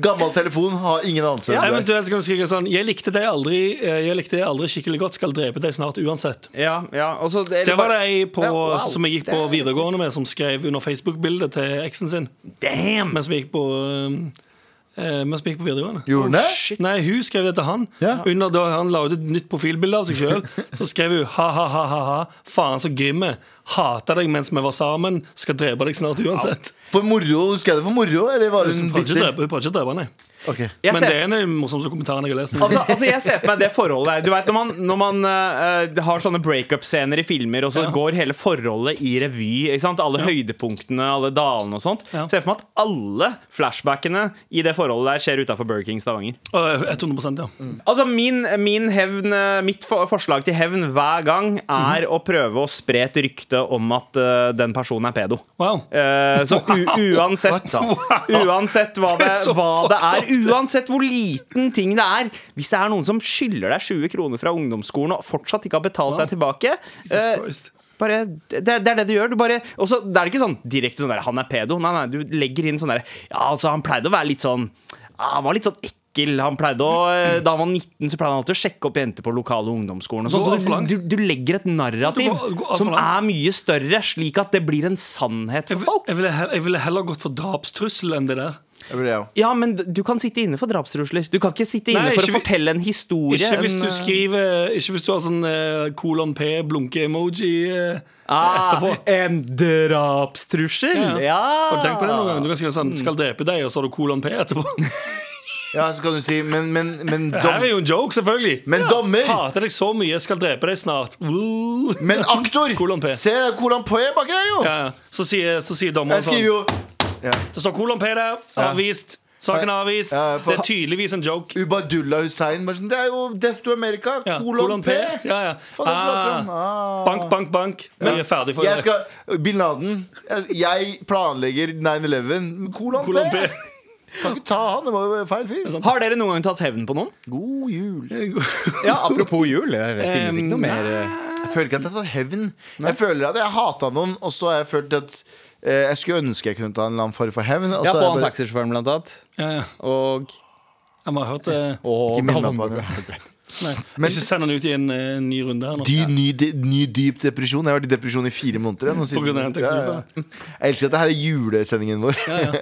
[SPEAKER 5] Gammel telefon har ingen anelse. Ja, er.
[SPEAKER 3] Eventuelt kan du skrive sånn Jeg likte deg aldri eh, Jeg likte deg aldri skikkelig godt, skal drepe deg snart uansett.
[SPEAKER 4] Ja, ja. Også, det,
[SPEAKER 3] Det var det ei på,
[SPEAKER 4] Ja, wow.
[SPEAKER 3] som jeg gikk på videregående med, som skrev under Facebook-bildet til eksen sin.
[SPEAKER 4] Damn!
[SPEAKER 3] Mens vi gikk på um, eh, Mens vi gikk på videregående.
[SPEAKER 5] Gjorde hun det?
[SPEAKER 4] Shit.
[SPEAKER 3] Nei, hun skrev det til han.
[SPEAKER 5] Ja.
[SPEAKER 3] Under da Han la ut et nytt profilbilde av seg sjøl. Så skrev hun ha-ha-ha-ha, faen så grimme. Hater deg mens vi var sammen. Skal drepe deg snart uansett.
[SPEAKER 5] For moro, Husker jeg det for moro, eller var hun
[SPEAKER 3] Hun prøvde ikke å
[SPEAKER 5] bitter?
[SPEAKER 3] drepe, hun prøvde ikke å drepe, nei.
[SPEAKER 5] Ok.
[SPEAKER 4] Jeg
[SPEAKER 3] Men
[SPEAKER 4] ser-
[SPEAKER 3] det er en av de morsomste kommentarene jeg har lest.
[SPEAKER 4] Altså, altså Jeg ser for meg det forholdet der. Du vet, Når man, når man uh, har sånne breakup-scener i filmer, og så
[SPEAKER 3] Ja.
[SPEAKER 4] går hele forholdet i revy. Ikke sant? Alle høydepunktene, alle dalene og sånt.
[SPEAKER 3] Ja.
[SPEAKER 4] Ser for meg at alle flashbackene i det forholdet der skjer utafor Burger King Stavanger.
[SPEAKER 3] Og 100% ja.
[SPEAKER 4] Altså min, min hevn, eh, Mitt for, forslag til hevn hver gang er
[SPEAKER 3] Mhm.
[SPEAKER 4] å prøve å spre et rykte om at uh, den personen er pedo.
[SPEAKER 3] Wow.
[SPEAKER 4] Eh, så u uansett Uansett hva det, hva det er, uansett hvor liten ting det er Hvis det er noen som skylder deg 20 kroner fra ungdomsskolen og fortsatt ikke har betalt deg tilbake eh, bare, det, det er det du gjør. Du bare, og så, det er ikke sånn direkte sånn der, han er pedo. Nei, nei, du legger inn sånn der Ja, altså, han pleide å være litt sånn Han var litt sånn ekkel. Han pleide å, eh, Da han var 19, så pleide han alltid å sjekke opp jenter på lokale ungdomsskolen. Og sånn, så
[SPEAKER 3] langt.
[SPEAKER 4] du, du, du legger et narrativ
[SPEAKER 3] Du går- du går
[SPEAKER 4] som er mye større, slik at det blir en sannhet for folk.
[SPEAKER 3] jeg, ville, jeg ville heller gått for drapstrussel enn det der.
[SPEAKER 5] Ja.
[SPEAKER 4] Ja, men du kan sitte inne for drapstrusler. Du kan ikke sitte inne
[SPEAKER 3] Nei,
[SPEAKER 4] for å fortelle en historie.
[SPEAKER 3] Ikke hvis
[SPEAKER 4] en,
[SPEAKER 3] du
[SPEAKER 4] eh,
[SPEAKER 3] skriver Ikke hvis du har sånn eh, kolon P, blunke-emoji. eh,
[SPEAKER 4] ah,
[SPEAKER 3] etterpå.
[SPEAKER 4] En drapstrussel?
[SPEAKER 3] Ja.
[SPEAKER 4] Ja.
[SPEAKER 3] Har du tenkt på det noen gang? Du kan skrive sånn 'skal drepe deg', og så har du kolon P etterpå.
[SPEAKER 5] ja, så kan du si Men, men, men,
[SPEAKER 3] Det her er jo en joke, selvfølgelig.
[SPEAKER 5] men dommer!
[SPEAKER 3] Hater deg så mye, skal drepe deg snart. Uh.
[SPEAKER 5] Men aktor!
[SPEAKER 3] Kolon P.
[SPEAKER 5] Se kolon P baki der, jo!
[SPEAKER 3] Ja, ja. så sier, så sier
[SPEAKER 5] Jeg skriver
[SPEAKER 3] sånn
[SPEAKER 5] jo ja.
[SPEAKER 3] Det står kolon P der, avvist. Saken er avvist.
[SPEAKER 5] Ja, for-
[SPEAKER 3] Det er tydeligvis en joke.
[SPEAKER 5] Ubadullah Hussein. Sånn, det er jo Death to America.
[SPEAKER 3] Ja,
[SPEAKER 5] kolon P.
[SPEAKER 3] Ja, ja.
[SPEAKER 5] Faen,
[SPEAKER 3] Ah,
[SPEAKER 5] ah.
[SPEAKER 3] bank, bank, bank. Vi er ferdig for
[SPEAKER 5] Jeg skal, Bin Laden. Jeg, planlegger 9-11. Kolon,
[SPEAKER 3] Kolon
[SPEAKER 5] P.
[SPEAKER 3] P.
[SPEAKER 5] Kan ikke ta han, det var jo feil fyr.
[SPEAKER 4] Har dere noen gang tatt hevn på noen?
[SPEAKER 5] God jul.
[SPEAKER 4] Ja, Apropos jul. Det finnes ikke noe mer eh,
[SPEAKER 5] Jeg føler ikke at jeg har tatt hevn. Jeg føler at jeg hata noen, og så har jeg følt at eh, jeg skulle ønske jeg kunne ta en eller annen form for hevn.
[SPEAKER 4] Ja, på han
[SPEAKER 5] jeg bare-
[SPEAKER 4] taxisjåføren, blant annet.
[SPEAKER 3] Ja, ja.
[SPEAKER 4] Og,
[SPEAKER 3] Jeg må ha hørt det.
[SPEAKER 4] og
[SPEAKER 5] Ikke minn meg på det.
[SPEAKER 3] Nei.
[SPEAKER 5] Men-
[SPEAKER 3] ikke send han ut i en en ny runde her nå.
[SPEAKER 5] Dy, ny, de- ny dyp depresjon. Jeg har vært i depresjon i fire måneder. jeg, siden- Ja, ja. Jeg elsker at det her er julesendingen vår.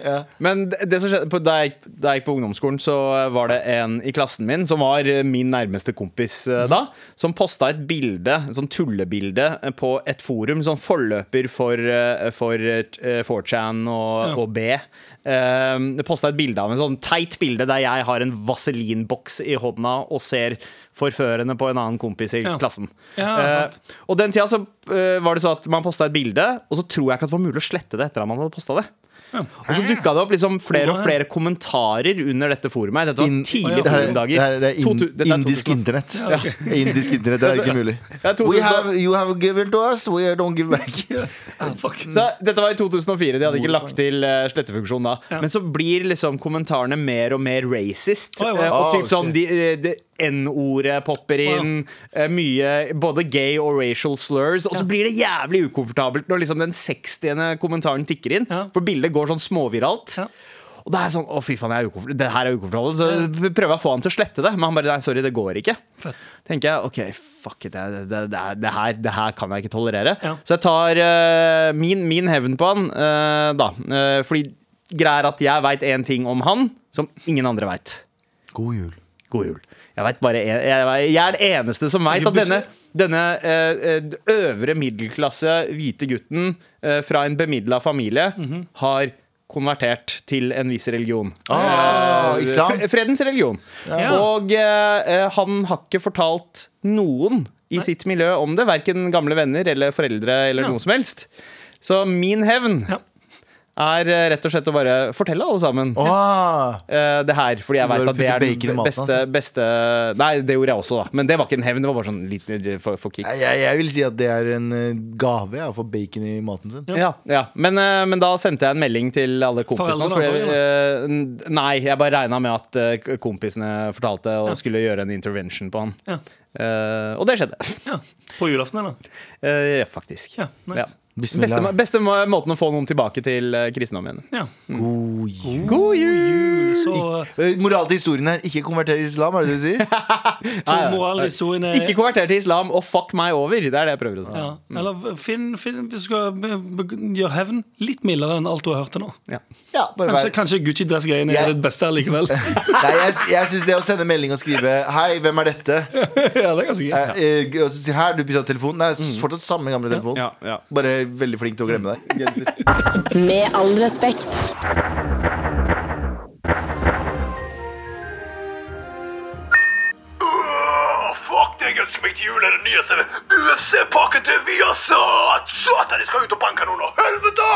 [SPEAKER 5] Ja,
[SPEAKER 4] Men det som skjedde på, da, jeg, da jeg gikk på ungdomsskolen, så var det en i klassen min som var eh, min nærmeste kompis mm. da, som posta et bilde, et sånn tullebilde, eh, på et forum, sånn forløper for, eh, for eh, 4chan og, og B. Um, posta et bilde av en sånn teit bilde der jeg har en vaselinboks i hånda og ser forførende på en annen kompis i
[SPEAKER 3] Ja.
[SPEAKER 4] klassen.
[SPEAKER 3] Ja, uh,
[SPEAKER 4] og den tida så uh, var det så at man posta et bilde, og så tror jeg ikke at det var mulig å slette det etter at man hadde posta det. Og så dukka det opp liksom flere og flere kommentarer under dette forumet. Dette var
[SPEAKER 5] det,
[SPEAKER 4] forumdager.
[SPEAKER 5] det er
[SPEAKER 4] er
[SPEAKER 5] indisk
[SPEAKER 4] 2000.
[SPEAKER 5] internett. Indisk internett, Det er ikke mulig.
[SPEAKER 4] Det 2000.
[SPEAKER 5] We have, you have given to us, we don't give back.
[SPEAKER 3] Ah, fuck.
[SPEAKER 4] Så dette var i 2004. De hadde ikke lagt til uh, slettefunksjon da. Men så blir liksom kommentarene mer og mer racist. Eh, og
[SPEAKER 5] Oh,
[SPEAKER 4] typ sånn
[SPEAKER 5] de,
[SPEAKER 4] de, eh, det N-ordet popper inn. Wow. mye både gay og racial slurs. Og så blir det jævlig ukomfortabelt når liksom den 60. kommentaren tikker inn.
[SPEAKER 3] Ja.
[SPEAKER 4] For bildet går sånn småviralt.
[SPEAKER 3] Ja.
[SPEAKER 4] Og det er sånn, å fy faen, er det her er ukomfortabelt Så prøver jeg å få han til å slette det Men han bare, nei, sorry, det går ikke
[SPEAKER 3] Fett.
[SPEAKER 4] Tenker jeg, ok, fuck it Det, det, det, er- det, her, det her kan jeg ikke tolerere
[SPEAKER 3] Ja.
[SPEAKER 4] Så jeg tar uh, min, min hevn på han uh, Da, Uh, fordi Greier at jeg vet en ting om han Som ingen andre vet
[SPEAKER 5] God jul.
[SPEAKER 4] God jul Jeg, vet bare jeg, jeg er den eneste som veit at denne denne eh, øvre middelklasse hvite gutten eh, fra en bemidla familie
[SPEAKER 3] Mhm.
[SPEAKER 4] har konvertert til en viss religion.
[SPEAKER 5] Ah,
[SPEAKER 4] Eh,
[SPEAKER 5] islam?
[SPEAKER 4] Fredens religion.
[SPEAKER 3] Ja.
[SPEAKER 4] Og eh, han har ikke fortalt noen i sitt miljø om det. Verken gamle venner eller foreldre eller
[SPEAKER 3] Ja.
[SPEAKER 4] noe som helst. Så min hevn
[SPEAKER 3] Ja.
[SPEAKER 4] Er eh, rett og slett å bare fortelle alle sammen eh, det her. Fordi jeg
[SPEAKER 5] veit
[SPEAKER 4] at det er den
[SPEAKER 5] maten,
[SPEAKER 4] beste,
[SPEAKER 5] altså.
[SPEAKER 4] beste Nei, det gjorde jeg også, da. Men det var ikke en hevn. Det var bare sånn litt eh, for, for kicks.
[SPEAKER 5] jeg, jeg vil si at det er en gave å få bacon i maten sin.
[SPEAKER 4] Ja, ja. Men, men da sendte jeg en melding til alle kompisene. Hans, fordi,
[SPEAKER 3] også,
[SPEAKER 4] eh, n- nei, jeg bare regna med at kompisene fortalte og skulle gjøre en intervention på han.
[SPEAKER 3] Ja.
[SPEAKER 4] Eh, og det skjedde.
[SPEAKER 3] Ja. På julaften, eller?
[SPEAKER 4] Eh, ja, faktisk.
[SPEAKER 3] Ja, nice.
[SPEAKER 4] Ja. Beste, beste måten å få noen tilbake til kristendommen igjen.
[SPEAKER 3] Ja.
[SPEAKER 5] God jul.
[SPEAKER 3] God jul! Så
[SPEAKER 5] Eh, Moral til historien her, ikke konverter til islam, er det det du sier?
[SPEAKER 3] i er
[SPEAKER 4] Ikke konverter til islam og fuck meg over. Det er det jeg prøver å si.
[SPEAKER 3] ja. Eller finn, finn Hvis du skal gjøre hevn litt mildere enn alt du har hørt til nå.
[SPEAKER 4] Ja.
[SPEAKER 5] Ja, bare
[SPEAKER 3] Kanskje, kanskje Gucci-dress-greiene er det beste likevel.
[SPEAKER 5] Nei, jeg, jeg syns det å sende melding og skrive 'Hei, hvem er dette?'
[SPEAKER 3] ja, det er ganske gøy.
[SPEAKER 5] Eh, eh, og så si 'Her, du bytta telefon'. Nei, s- fortsatt samme gamle telefon.
[SPEAKER 4] Ja,
[SPEAKER 5] veldig flink til å glemme deg.
[SPEAKER 8] Med all respekt.
[SPEAKER 6] Fuck, det jeg ønsker meg til jul er den nyeste UFC-pakken til Viasat! Satan, de skal ut og banke noen helvete!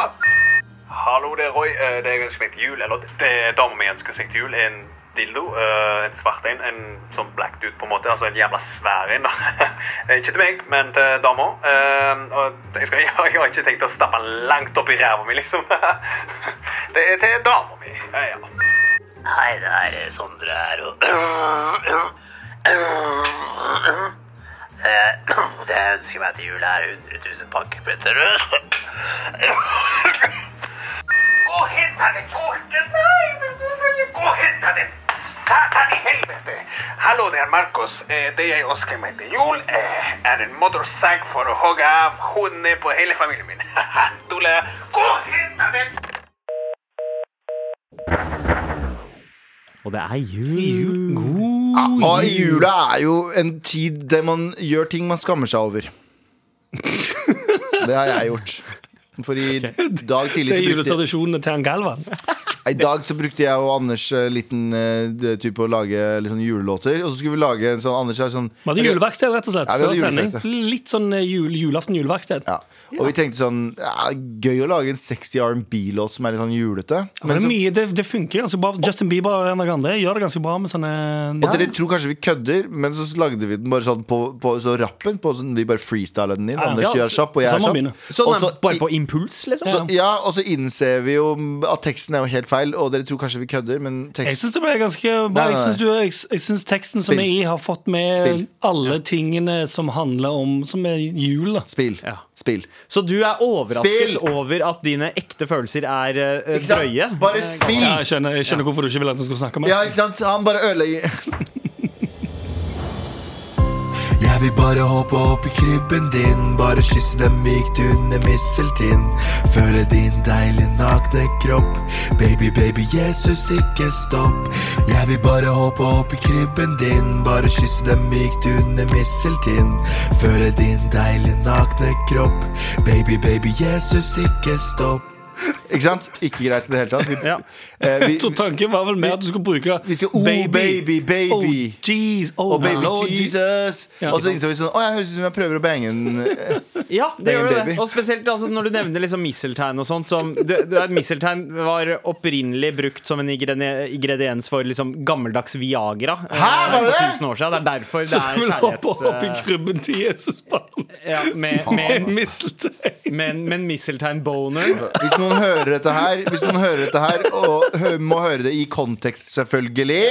[SPEAKER 6] Hallo, det er Roy. Eh, Det jeg ønsker meg til jul, eller det dama mi ønsker seg til jul, er en dildo. Uh, En svart en. En sånn black dude, på en måte. Altså en jævla svær en. Eh, Ikke til meg, men til dama. Uh, Og jeg, skal, jeg har ikke tenkt å stappe den langt opp i ræva mi, liksom. Det er til dama mi. Ja, ja. Hei, det er Sondre her, og Det jeg ønsker meg til jul, er 100 000 pakkepletter. Gå og hent henne! gå og hent det! Satan i helvete! Hallo, det er Marcos. Eh, Det jeg ønsker meg til jul, eh, er en motorsag for å hogge av hodene på hele familien min. Tulla, gå og hent den!
[SPEAKER 4] Og det er jul.
[SPEAKER 5] Ja, og jula er jo en tid der man gjør ting man skammer seg over. Det har jeg gjort. For i dag tidlig
[SPEAKER 3] Det er
[SPEAKER 5] så brukte jeg
[SPEAKER 3] juletradisjonene til han Galvan.
[SPEAKER 5] I dag så brukte jeg og Anders uh, liten uh, type å lage litt sånn julelåter. Og så skulle vi lage en sånn Anders er sånn
[SPEAKER 3] Vi hadde juleverksted, rett og slett.
[SPEAKER 5] Ja,
[SPEAKER 3] før sending. Litt sånn eh, jul, julaften juleverksted.
[SPEAKER 5] ja. Og vi tenkte sånn ja, Gøy å lage en sexy R&B-låt som er litt sånn julete.
[SPEAKER 3] Men det,
[SPEAKER 5] så,
[SPEAKER 3] er mye, det, det funker ganske bra. Justin Bieber og en av andre gjør det ganske bra med sånne
[SPEAKER 5] og dere tror kanskje vi kødder, men så lagde vi den bare sånn på, på så rappen. På sånn, vi bare freestyla den inn.
[SPEAKER 3] Ja,
[SPEAKER 5] Anders
[SPEAKER 3] ja,
[SPEAKER 5] gjør kjapp, og jeg er kjapp.
[SPEAKER 4] Sånn bare på impuls, liksom?
[SPEAKER 5] Så, ja, og så innser vi jo at teksten er jo helt feil, og dere tror kanskje vi kødder, men
[SPEAKER 3] Jeg
[SPEAKER 5] tekst
[SPEAKER 3] syns det ble ganske bra.
[SPEAKER 5] Nei, nei,
[SPEAKER 3] Jeg syns,
[SPEAKER 5] nei.
[SPEAKER 3] jeg, jeg syns teksten som
[SPEAKER 5] Spill.
[SPEAKER 3] er i, har fått med
[SPEAKER 5] Spill.
[SPEAKER 3] alle tingene som handler om Som er jul. da
[SPEAKER 5] Spill.
[SPEAKER 4] Ja.
[SPEAKER 5] Spill.
[SPEAKER 4] Så du er overrasket
[SPEAKER 5] Spill!
[SPEAKER 4] over at dine ekte følelser er
[SPEAKER 5] uh,
[SPEAKER 4] drøye?
[SPEAKER 5] Bare spill!
[SPEAKER 3] Ja, jeg skjønner, jeg skjønner hvorfor du ikke vil at han skal snakke med
[SPEAKER 5] Ja, ikke sant? Han bare ødelegger Jeg vil bare hoppe opp i krybben din. Bare kysse dem mykt under misseltinn. Føle din deilige nakne kropp. Baby, baby, Jesus, ikke stopp. Jeg vil bare hoppe opp i krybben din. Bare kysse dem mykt under misseltinn. Føle din deilige nakne kropp. Baby, baby, Jesus, ikke stopp. Ikke sant? Ikke greit i det hele tatt. Vi-
[SPEAKER 4] Ja.
[SPEAKER 5] Eh, vi,
[SPEAKER 3] Så tanken var vel mer at du skulle bruke
[SPEAKER 5] Vi skal, oh, baby, baby
[SPEAKER 3] Oh, jeez, oh,
[SPEAKER 5] Og baby
[SPEAKER 3] Lord,
[SPEAKER 5] Jesus
[SPEAKER 3] Ja.
[SPEAKER 5] Og så innså vi sånn Å, jeg høres ut som jeg prøver å bange en eh,
[SPEAKER 4] Ja, det
[SPEAKER 5] Det
[SPEAKER 4] gjør
[SPEAKER 5] en
[SPEAKER 4] det. Og spesielt altså, når du nevner liksom misseltegn og sånt. Som, det, det, misseltein var opprinnelig brukt som en ingrediens, for liksom gammeldags Viagra. eh,
[SPEAKER 5] Hæ, var det
[SPEAKER 4] For
[SPEAKER 5] det?
[SPEAKER 4] år siden. Det er derfor det
[SPEAKER 3] Så
[SPEAKER 4] er
[SPEAKER 3] skulle du hoppe opp i krybben til Jesus barn.
[SPEAKER 4] Ja, med, med,
[SPEAKER 3] misseltein.
[SPEAKER 4] med, med en misseltegnboner.
[SPEAKER 5] Hvis noen hører dette her Hvis noen hører dette her Og må høre det i kontekst selvfølgelig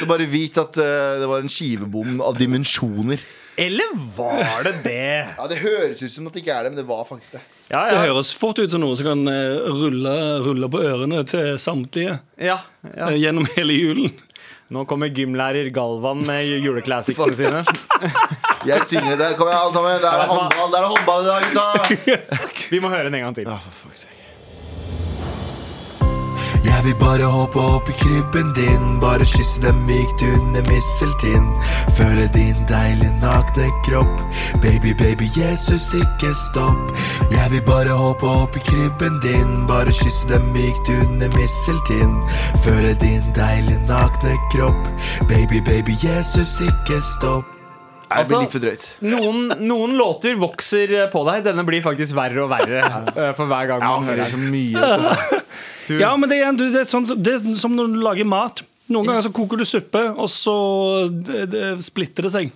[SPEAKER 5] Så bare vit at eh, det var en skivebom av dimensjoner
[SPEAKER 4] Eller var det det?
[SPEAKER 5] Ja, det høres ut som at det ikke er det Men det var faktisk det
[SPEAKER 4] Ja,
[SPEAKER 3] Det
[SPEAKER 4] ja.
[SPEAKER 3] høres fort ut som noe som kan eh, rulle, rulle på ørene til samtlige
[SPEAKER 4] ja, ja.
[SPEAKER 3] eh, gjennom hele julen.
[SPEAKER 4] Nå kommer gymlærer Galvan med juleclassicsene sine.
[SPEAKER 5] Jeg synger det der Kom igjen alle sammen Det er håndball Det er håndball i dag gutta
[SPEAKER 4] Vi må høre den en gang til.
[SPEAKER 5] Ja, for fuck's sake. Vil bare hoppe opp i krybben din. Bare kysse dem mykt under misseltinn Føle din deilige nakne kropp. Baby, baby, Jesus, ikke stopp. Jeg vil bare hoppe opp i krybben din. Bare kysse dem mykt under misseltinn Føle din deilige nakne kropp. Baby, baby, Jesus, ikke stopp Det
[SPEAKER 4] Altså-
[SPEAKER 5] blir litt for drøyt
[SPEAKER 4] Noen, noen låter vokser på deg. Denne blir faktisk verre og verre eh, for hver gang man
[SPEAKER 5] Det
[SPEAKER 4] hører
[SPEAKER 5] er så mye
[SPEAKER 4] Du-
[SPEAKER 3] Ja, men det er, du, det, er sånn, som- det er som når du lager mat. Noen ganger så koker du suppe, og så det, det, splitter det seg.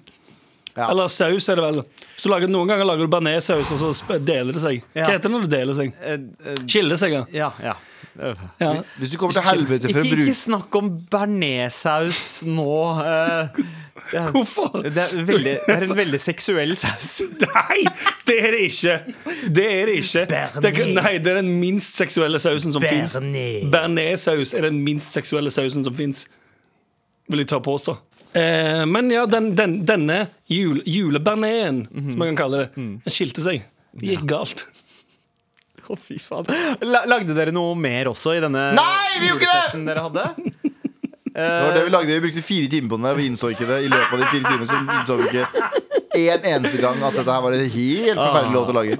[SPEAKER 5] Ja.
[SPEAKER 3] Eller saus, er det vel. Hvis du lager, noen ganger lager du bearnéssaus, og så deler det seg.
[SPEAKER 4] Ja.
[SPEAKER 3] Hva heter det når det deler seg?
[SPEAKER 4] Eh, eh,
[SPEAKER 3] Skiller seg, ja.
[SPEAKER 4] Ja, ja. Eh,
[SPEAKER 3] ja.
[SPEAKER 5] Hvis du kommer til helvete for å bruke
[SPEAKER 4] ikke snakk om bearnéssaus nå. eh, ja.
[SPEAKER 3] Hvorfor?
[SPEAKER 4] Det er, veldig, det er en veldig seksuell saus.
[SPEAKER 3] Nei, det er det ikke! Det er det ikke. Det, er, nei, det er den minst seksuelle sausen som fins. Bearnéssaus er den minst seksuelle sausen som fins. Vil jeg ta påstå. Eh, men ja, den, den, denne jul, -hmm. som man kan kalle det, den skilte seg. Det gikk galt.
[SPEAKER 4] Å, fy faen. Lagde dere noe mer også i denne
[SPEAKER 5] Nei, vi gjorde ikke det!
[SPEAKER 4] dere hadde?
[SPEAKER 5] Det var det vi lagde, vi brukte fire timer på den der Vi innså ikke det I løpet av de fire timene så innså vi ikke En eneste gang at dette her var en helt forferdelig låt å lage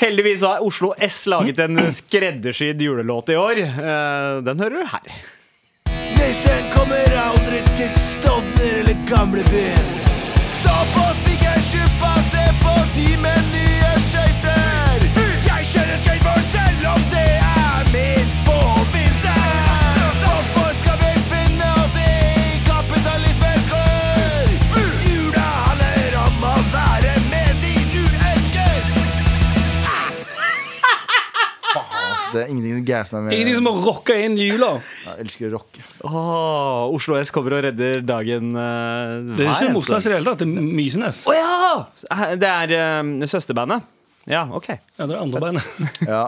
[SPEAKER 4] Heldigvis har Oslo S laget en skreddersydd julelåt i år. Eh, Den hører du her.
[SPEAKER 5] Nissen kommer aldri til Stovner eller gamlebyen Stå på spikersuppa, se på de med nye skøyter Jeg kjører skateboard det er ingenting som gasser meg med
[SPEAKER 3] Ingenting som å rocke inn jula.
[SPEAKER 5] Jeg elsker å rocke
[SPEAKER 4] Åh, Oslo S kommer og redder dagen. eh,
[SPEAKER 3] Det er
[SPEAKER 4] hver
[SPEAKER 3] ikke
[SPEAKER 4] eneste
[SPEAKER 3] Mosnes i det hele tatt. Det er Mysenes.
[SPEAKER 4] Å ja! Det er eh, søsterbandet. Ja, OK.
[SPEAKER 3] Ja, det er andre bandet.
[SPEAKER 5] Ja.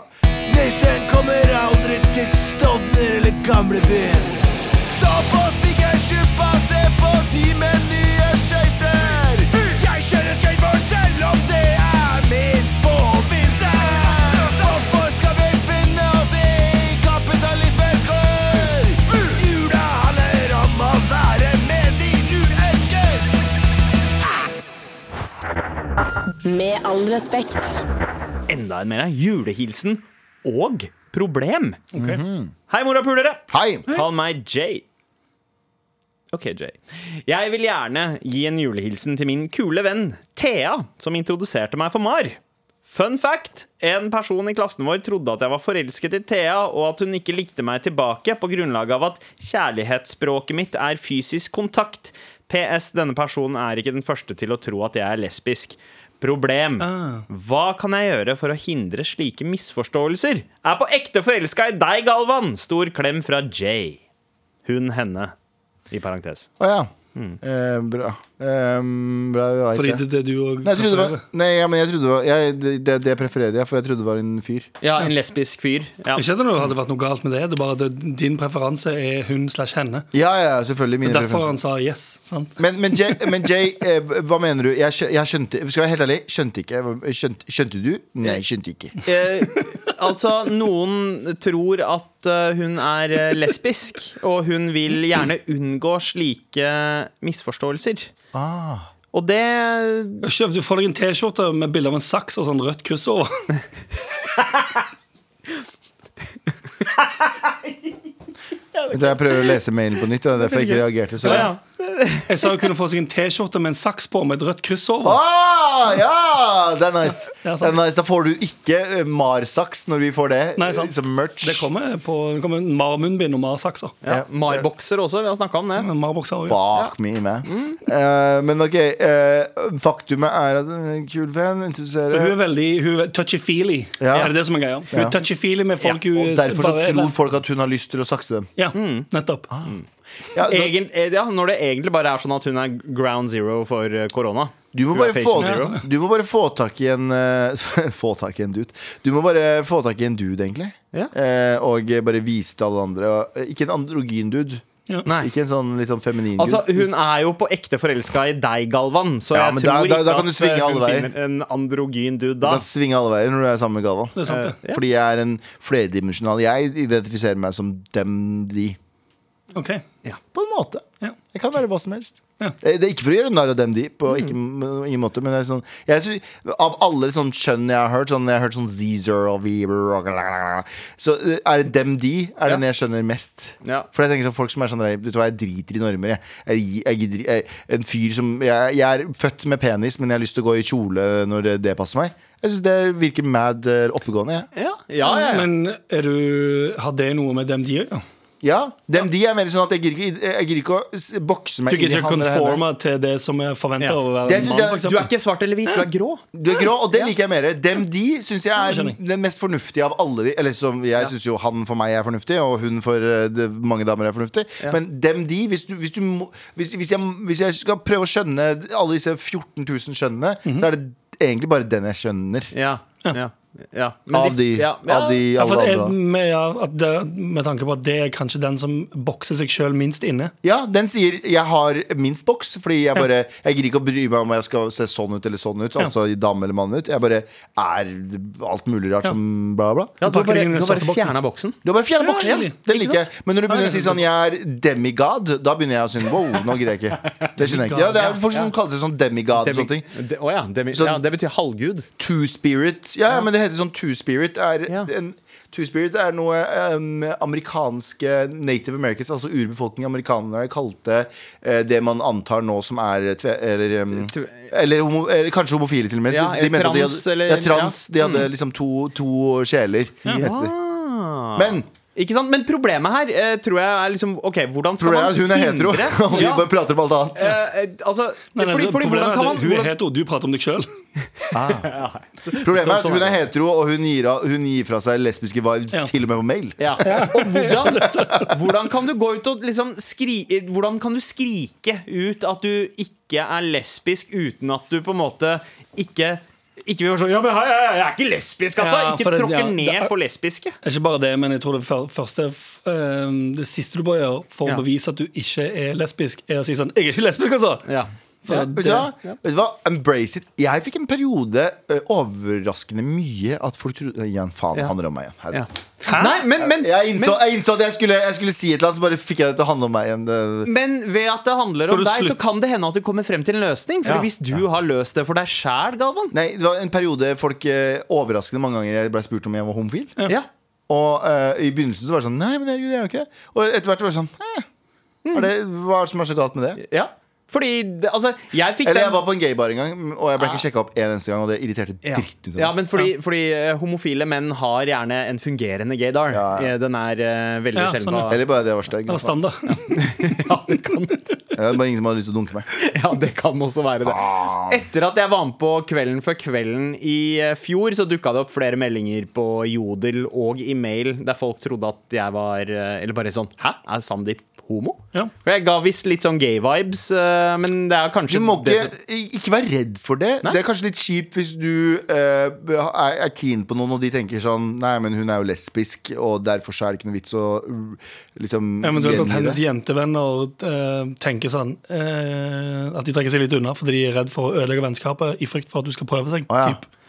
[SPEAKER 5] Nissen kommer aldri til Stovner eller gamlebyen. Stå på spikersjuppa, se på de med nye skøyter. Jeg kjører skateboard selv om det Med
[SPEAKER 8] all respekt.
[SPEAKER 4] Enda en mer julehilsen og problem.
[SPEAKER 3] Ok.
[SPEAKER 4] Hei, morapulere!
[SPEAKER 5] Hei!
[SPEAKER 4] Kall meg Jay. Ok, Jay. Jeg vil gjerne gi en julehilsen til min kule venn Thea, som introduserte meg for Mar. Fun fact! En person i klassen vår trodde at jeg var forelsket i Thea, og at hun ikke likte meg tilbake på grunnlag av at kjærlighetsspråket mitt er fysisk kontakt. PS. Denne personen er ikke den første til å tro at jeg er lesbisk. Problem. Hva kan jeg gjøre for å hindre slike misforståelser? Er på ekte forelska i deg, Galvan! Stor klem fra Jay. Hun, henne. I parentes.
[SPEAKER 5] Å ja. Eh, bra. Eh, bra jeg vet
[SPEAKER 3] Fordi
[SPEAKER 5] det.
[SPEAKER 3] det er du òg
[SPEAKER 5] var, nei, ja, men jeg trodde det var jeg, det, det, prefererer jeg, for jeg trodde det var en fyr.
[SPEAKER 4] Ja, en lesbisk fyr. Ja.
[SPEAKER 3] Ikke at det hadde vært noe galt med det, det er bare at din preferanse er hun slash henne.
[SPEAKER 5] Ja, ja, selvfølgelig. Mine
[SPEAKER 3] Derfor
[SPEAKER 5] preferanse.
[SPEAKER 3] han sa yes. sant?
[SPEAKER 5] Men, men Jay, men Jay eh, hva mener du? Jeg, jeg skjønte Skal jeg være helt ærlig, skjønte ikke. Skjønte, skjønte du? Nei, skjønte ikke.
[SPEAKER 4] Altså, noen tror at eh, hun er eh, lesbisk, og hun vil gjerne unngå slike misforståelser.
[SPEAKER 5] Ah.
[SPEAKER 4] Og det
[SPEAKER 3] Kjøp, du får deg en T-skjorte med bilde av en saks og sånn rødt kryss over.
[SPEAKER 5] Jeg prøver å lese mailen på nytt. Det er derfor jeg ikke reagerte så
[SPEAKER 4] Ja,
[SPEAKER 5] langt.
[SPEAKER 3] Jeg sa hun kunne få seg en T-skjorte med en saks på med et rødt kryss over.
[SPEAKER 5] Ah, ja! Det er nice.
[SPEAKER 3] Ja,
[SPEAKER 5] det er nice. Da får du ikke Marsaks når vi får det
[SPEAKER 3] Nei, sant.
[SPEAKER 5] som merch.
[SPEAKER 3] Det kommer på det kommer Mar-munnbind og Mar-sakser.
[SPEAKER 4] ja, Marbokser også, vi har snakka om det.
[SPEAKER 3] Mar-bokser også, ja.
[SPEAKER 5] Fuck me, man. Eh, men ok, uh, faktumet er at hun er en kul fan.
[SPEAKER 3] Hun er veldig touchy-feely.
[SPEAKER 5] Ja.
[SPEAKER 3] Er det det som er greia? Hun
[SPEAKER 5] Ja.
[SPEAKER 3] er touchy-feely med folk hun
[SPEAKER 5] Og derfor så
[SPEAKER 3] bare-
[SPEAKER 5] tror folk at hun har lyst til å sakse dem.
[SPEAKER 3] Ja, nettopp.
[SPEAKER 5] Ja, da,
[SPEAKER 4] Egent, eh, ja, når det egentlig bare er sånn at hun er ground zero for eh, korona.
[SPEAKER 5] du, må bare få, du må bare få tak i en eh, Få tak i en dude. Du må bare få tak i en dude, egentlig.
[SPEAKER 4] Ja.
[SPEAKER 5] Eh, og bare vise til alle andre. Eh, Ikke en androgyn dude.
[SPEAKER 4] Nei.
[SPEAKER 5] Ikke en sånn litt sånn feminin gutt.
[SPEAKER 4] Altså, Hun er jo på ekte forelska i deg, Galvan, så
[SPEAKER 5] Ja,
[SPEAKER 4] jeg tror
[SPEAKER 5] da- da- da
[SPEAKER 4] ikke at
[SPEAKER 5] svinge
[SPEAKER 4] eh, hun
[SPEAKER 5] veier.
[SPEAKER 4] finner en androgyn dude
[SPEAKER 5] Du
[SPEAKER 4] da.
[SPEAKER 5] kan svinge alle veier når du er sammen med Galvan.
[SPEAKER 3] Det er sant, det.
[SPEAKER 4] Ja.
[SPEAKER 5] Fordi jeg er en flerdimensjonal. Jeg identifiserer meg som dem, de.
[SPEAKER 3] Ok.
[SPEAKER 5] På en måte.
[SPEAKER 3] Ja.
[SPEAKER 5] Jeg kan være hva som helst.
[SPEAKER 3] Ja.
[SPEAKER 5] Eh, Det er ikke for å gjøre narr av dem, de. På ikke, ingen måte Men det er sånn, jeg synes, av alle sånn skjønn jeg har hørt, sånn, jeg har hørt sånn Zeezer og Weaver og Så eh, er det dem, de, er den jeg skjønner mest.
[SPEAKER 4] Ja.
[SPEAKER 5] For jeg tenker sånn folk som er sånn Vet du hva, jeg driter i normer. Jeg, jeg, jeg, jeg, en fyr som jeg, jeg er født med penis, men jeg har lyst til å gå i kjole når det, det passer meg. Jeg syns det virker mad eh, oppegående. jeg.
[SPEAKER 4] Ja, ja, ja, ja.
[SPEAKER 3] Men er du, har det noe med dem de gjør?
[SPEAKER 5] Ja, dem, de er mer sånn at jeg gidder ikke, jeg gidder ikke å bokse meg
[SPEAKER 3] Du gidder
[SPEAKER 5] inn i
[SPEAKER 3] ikke
[SPEAKER 5] han eller henne.
[SPEAKER 3] conforme til det som er forventa
[SPEAKER 4] Ja.
[SPEAKER 3] å være
[SPEAKER 5] Det
[SPEAKER 3] en mann,
[SPEAKER 5] jeg-
[SPEAKER 3] for
[SPEAKER 4] Du er ikke svart eller hvit, du er grå.
[SPEAKER 5] Du er grå, og det liker jeg mer. Dem de syns jeg er den mest fornuftige av alle de. Eller som jeg syns jo han for meg er fornuftig, og hun for de, mange damer er fornuftig. Men dem de, hvis du, hvis, du må, hvis, hvis, jeg, hvis jeg skal prøve å skjønne alle disse 14 000 skjønnene, så er det egentlig bare den jeg skjønner.
[SPEAKER 4] Ja, ja, ja. Men
[SPEAKER 5] Av de,
[SPEAKER 4] ja, ja.
[SPEAKER 5] av de alle
[SPEAKER 3] er,
[SPEAKER 5] andre.
[SPEAKER 3] med, ja, at det, med tanke på at det er kanskje den som bokser seg sjøl minst inne.
[SPEAKER 5] Ja, den sier 'jeg har minst boks', fordi jeg bare Jeg gidder ikke å bry meg om jeg skal se sånn ut eller sånn ut. Altså dame eller mann ut. Jeg bare er alt mulig rart som bla, bla.
[SPEAKER 4] Ja, du har bare, du har bare
[SPEAKER 3] boksen.
[SPEAKER 4] fjerna boksen.
[SPEAKER 5] Du har bare fjerna boksen.
[SPEAKER 3] Ja,
[SPEAKER 5] Ja,
[SPEAKER 3] ja.
[SPEAKER 5] Den liker jeg. Men når du begynner å si sånn 'jeg er demigod', da begynner jeg å synes wow, nå gidder jeg ikke. Det skjønner jeg ikke. Ja, det er folk som kaller seg sånn demigod og sånne ting.
[SPEAKER 4] De, oh, ja, demi,
[SPEAKER 5] Sånn-
[SPEAKER 4] ja, det betyr halvgud.
[SPEAKER 5] Two spirit. Ja, ja, men det heter sånn two spirit. Er
[SPEAKER 4] Ja.
[SPEAKER 5] en, two spirit er noe um, amerikanske native americans, altså urbefolkningen amerikanere, kalte uh, det man antar nå som er tve, eller, um, eller, homo, eller kanskje homofile, til og med.
[SPEAKER 4] Ja,
[SPEAKER 5] de, at de hadde,
[SPEAKER 4] eller-
[SPEAKER 5] ja, trans. De hadde liksom to, to sjeler. heter.
[SPEAKER 4] Ah.
[SPEAKER 5] Men
[SPEAKER 4] Ikke sant? Men problemet her eh, tror jeg er liksom OK, hvordan skal
[SPEAKER 5] Problemet
[SPEAKER 4] man
[SPEAKER 5] at hun er hetero,
[SPEAKER 4] hindre
[SPEAKER 5] og vi
[SPEAKER 4] ja,
[SPEAKER 5] bare prater om alt annet.
[SPEAKER 4] eh, eh, altså,
[SPEAKER 3] Nei, nei,
[SPEAKER 4] fordi, fordi
[SPEAKER 3] problemet
[SPEAKER 4] hvordan
[SPEAKER 3] er
[SPEAKER 4] kan
[SPEAKER 3] at
[SPEAKER 4] man
[SPEAKER 3] Hun er
[SPEAKER 4] hvordan,
[SPEAKER 3] hetero, du prater om deg sjøl.
[SPEAKER 5] Problemet er at
[SPEAKER 3] Sånn,
[SPEAKER 5] hun er hetero, og hun gir, av- hun gir fra seg lesbiske vibes
[SPEAKER 3] Ja.
[SPEAKER 5] til og med på mail.
[SPEAKER 4] ja. Og hvordan, hvordan kan du gå ut og liksom skri, Hvordan kan du skrike ut at du ikke er lesbisk uten at du på en måte ikke ikke vil være sånn Ja, men hei, jeg er ikke lesbisk, altså!
[SPEAKER 3] Ja,
[SPEAKER 4] ikke tråkke
[SPEAKER 3] ja,
[SPEAKER 4] ned
[SPEAKER 3] det er-
[SPEAKER 4] på lesbiske.
[SPEAKER 3] Ikke bare det, men jeg tror det første eh, Det siste du bør gjøre for å bevise at du ikke er lesbisk, er å si sånn 'Jeg er ikke lesbisk', altså!
[SPEAKER 4] Ja.
[SPEAKER 5] Vet du, hva? Vet du hva? Embrace it. Jeg fikk en periode ø, overraskende mye at folk trodde Igjen, faen, det
[SPEAKER 4] Ja.
[SPEAKER 5] handler om meg igjen.
[SPEAKER 4] Ja. Nei, men, men,
[SPEAKER 5] Jeg innså,
[SPEAKER 4] men,
[SPEAKER 5] jeg innså at jeg skulle, jeg skulle si et eller annet, så bare fikk jeg det til å handle om meg igjen. Det,
[SPEAKER 4] men ved at det handler om deg, så kan det hende at du kommer frem til en løsning. For
[SPEAKER 5] Ja.
[SPEAKER 4] hvis du har løst det for deg sjæl, Galvan
[SPEAKER 5] nei, det var en periode folk ø, overraskende mange ganger jeg ble spurt om jeg var homofil.
[SPEAKER 4] ja.
[SPEAKER 5] Og uh, i begynnelsen så var det sånn Nei, men herregud, jeg er jo ikke det. Og etter hvert var det sånn eh, er det, Hva er det som er så galt med det?
[SPEAKER 4] Ja. Fordi altså, jeg fikk
[SPEAKER 5] Eller
[SPEAKER 4] den
[SPEAKER 5] jeg var på en gaybar en gang, og jeg ble ikke sjekka opp en eneste gang. Og det irriterte dritt ut av
[SPEAKER 4] ja, men fordi, fordi eh, homofile menn har gjerne en fungerende gaydar.
[SPEAKER 5] Ja, ja.
[SPEAKER 4] Eh, Den er uh, veldig
[SPEAKER 3] Ja,
[SPEAKER 4] sjelden
[SPEAKER 3] sånn, ja.
[SPEAKER 5] Eller bare det var stygg.
[SPEAKER 3] Eller standard.
[SPEAKER 4] ja, det kan,
[SPEAKER 5] Eller det var ingen som hadde lyst til å dunke meg.
[SPEAKER 4] ja, det kan også være det. Etter at jeg var med på Kvelden før kvelden i fjor, så dukka det opp flere meldinger på Jodel og i mail der folk trodde at jeg var Eller bare sånn Hæ, er Sandeep homo?
[SPEAKER 3] Ja.
[SPEAKER 4] Jeg ga visst litt sånn gay-vibes, eh, men det er
[SPEAKER 5] Du
[SPEAKER 4] kanskje
[SPEAKER 5] må ikke, ikke være redd for det.
[SPEAKER 4] Nei.
[SPEAKER 5] Det er kanskje litt kjipt hvis du uh, er, er keen på noen, og de tenker sånn Nei, men hun er jo lesbisk, og derfor så er det ikke noe vits å uh, liksom
[SPEAKER 3] Eventuelt at hennes jentevenner uh, tenker sånn uh, At de trekker seg litt unna fordi de er redd for å ødelegge vennskapet i frykt for at du skal prøve seg.
[SPEAKER 5] Å, ja.
[SPEAKER 3] typ.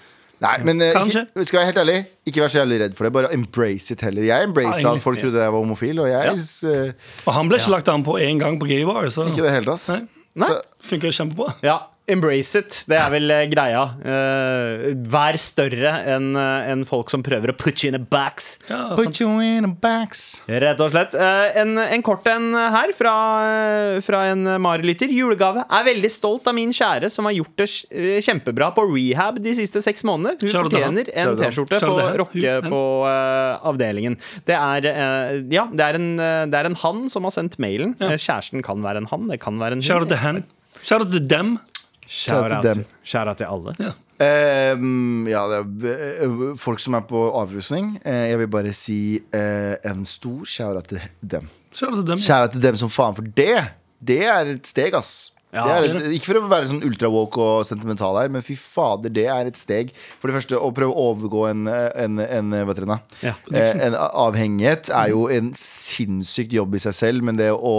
[SPEAKER 5] Nei, men eh,
[SPEAKER 3] Kanskje.
[SPEAKER 5] ikke, skal jeg være helt ærlig, ikke vær så jævlig redd for det. Bare embrace it heller. Jeg embrace
[SPEAKER 3] Ja,
[SPEAKER 5] at folk
[SPEAKER 3] egentlig.
[SPEAKER 5] trodde jeg var homofil, og jeg eh,
[SPEAKER 3] Og han ble ikke lagt an på én gang på gay bar, så
[SPEAKER 5] ikke det hele tatt.
[SPEAKER 3] Nei.
[SPEAKER 4] Nei.
[SPEAKER 5] Så,
[SPEAKER 3] funker kjempebra.
[SPEAKER 4] Ja, embrace it. Det er vel eh, greia. Uh, vær større enn en folk som prøver å put you in a box.
[SPEAKER 3] Ja, sant.
[SPEAKER 5] Put you in a box.
[SPEAKER 4] Rett og slett. Uh, en, en kort en her fra, fra en Mari-lytter. Julegave. Er veldig stolt av min kjære som har gjort det eh, kjempebra på rehab de siste seks månedene. Hun
[SPEAKER 3] Kjære
[SPEAKER 4] fortjener en T-skjorte på rocke på uh, avdelingen. Det er, eh, ja, det er, en, eh, det er en han som har sendt mailen. Ja. Kjæresten kan være en han, det kan være en
[SPEAKER 3] Shout out til hen. Shout out til dem.
[SPEAKER 4] Shout shout til alle.
[SPEAKER 5] Ehm, ja, det er eh, folk som er på avrusning. Eh, jeg vil bare si uh, en stor kjære til dem.
[SPEAKER 3] Shout out til dem.
[SPEAKER 5] Kjære til dem som faen, for det Det er et steg, ass.
[SPEAKER 4] Ja,
[SPEAKER 5] det er et, ikke for å være sånn ultra-woke og sentimental her, men fy fader, det er et steg. For det første, å prøve å overgå en, en, en, hva heter det da?
[SPEAKER 4] Ja.
[SPEAKER 5] En avhengighet er jo en sinnssykt jobb i seg selv, men det å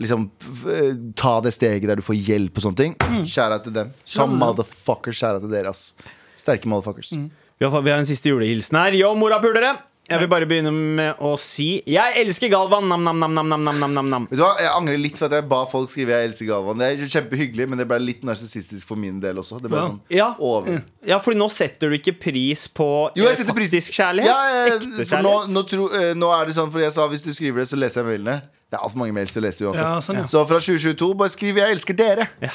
[SPEAKER 5] liksom ta det steget der du får hjelp og sånne ting, kjære til dem. Some motherfuckers, kjære til dere, ass. Sterke motherfuckers.
[SPEAKER 4] Vi har, vi har en siste julehilsen her. Yo, morapulere! Jeg vil bare begynne med å si Jeg elsker Galvan! Nam-nam-nam-nam-nam-nam-nam.
[SPEAKER 5] Vet du hva, Jeg angrer litt for at jeg ba folk skrive 'Jeg elsker Galvan'. Det er kjempehyggelig, men det ble litt narsissistisk for min del også. Det ble
[SPEAKER 3] Ja.
[SPEAKER 5] sånn
[SPEAKER 4] Ja.
[SPEAKER 5] over.
[SPEAKER 4] ja, fordi nå setter du ikke pris på
[SPEAKER 5] Jo, jeg
[SPEAKER 4] faktisk
[SPEAKER 5] setter pris
[SPEAKER 4] faktisk kjærlighet.
[SPEAKER 5] Ja, ja,
[SPEAKER 4] Ekte
[SPEAKER 5] kjærlighet. nå, nå, tro, eh, nå er det sånn, for jeg sa hvis du skriver det, så leser jeg mailene. Det er altfor mange mails å lese uansett.
[SPEAKER 3] Ja, sånn, ja.
[SPEAKER 5] Så fra 2022, bare skriv 'Jeg elsker dere'.
[SPEAKER 4] Ja.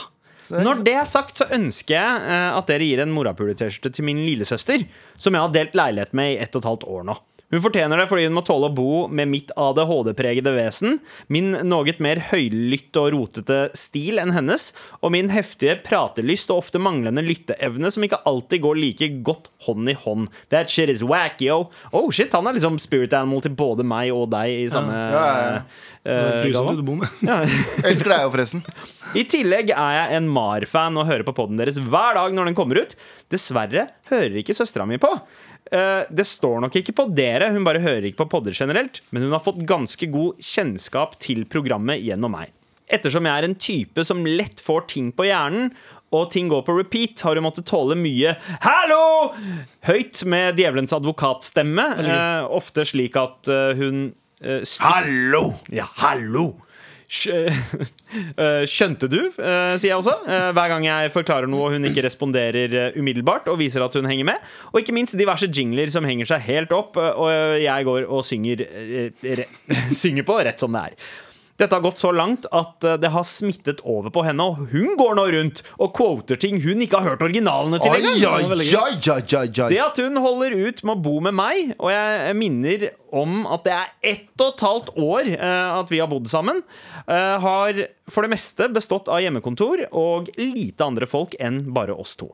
[SPEAKER 4] Når det er sagt, så ønsker jeg eh, at dere gir en morapule-T-skjorte til min lillesøster, som jeg har delt leilighet med i ett og et halvt år nå. Hun fortjener det fordi hun må tåle å bo med mitt ADHD-pregede vesen, min noe mer høylytte og rotete stil enn hennes, og min heftige pratelyst og ofte manglende lytteevne som ikke alltid går like godt hånd i hånd. That shit is wack, yo. Oh shit, han er liksom spirit animal til både meg og deg i samme
[SPEAKER 5] Ja, ja, ja.
[SPEAKER 4] eh,
[SPEAKER 3] bor med.
[SPEAKER 4] Ja.
[SPEAKER 5] Jeg elsker deg jo, forresten.
[SPEAKER 4] I tillegg er jeg en Mar-fan og hører på podden deres hver dag når den kommer ut. Dessverre hører ikke søstera mi på. Eh, det står nok ikke på dere, hun bare hører ikke på podder generelt. Men hun har fått ganske god kjennskap til programmet gjennom meg. Ettersom jeg er en type som lett får ting på hjernen, og ting går på repeat, har hun måttet tåle mye 'hallo!' høyt med djevelens advokatstemme. eh, ofte slik at eh, hun eh,
[SPEAKER 5] Hallo!
[SPEAKER 4] ja, hallo! Eh, Skjønte du, eh, sier jeg også. eh, Hver gang jeg forklarer noe og hun ikke responderer umiddelbart og viser at hun henger med. Og ikke minst diverse jingler som henger seg helt opp, og jeg går og synger, synger på rett som det er. Dette har gått så langt at eh, det har smittet over på henne, og hun går nå rundt og quoter ting hun ikke har hørt originalene til engang. Det at hun holder ut med å bo med meg, og jeg minner om at det er ett og et halvt år uh, at vi har bodd sammen, uh, har for det meste bestått av hjemmekontor og lite andre folk enn bare oss to.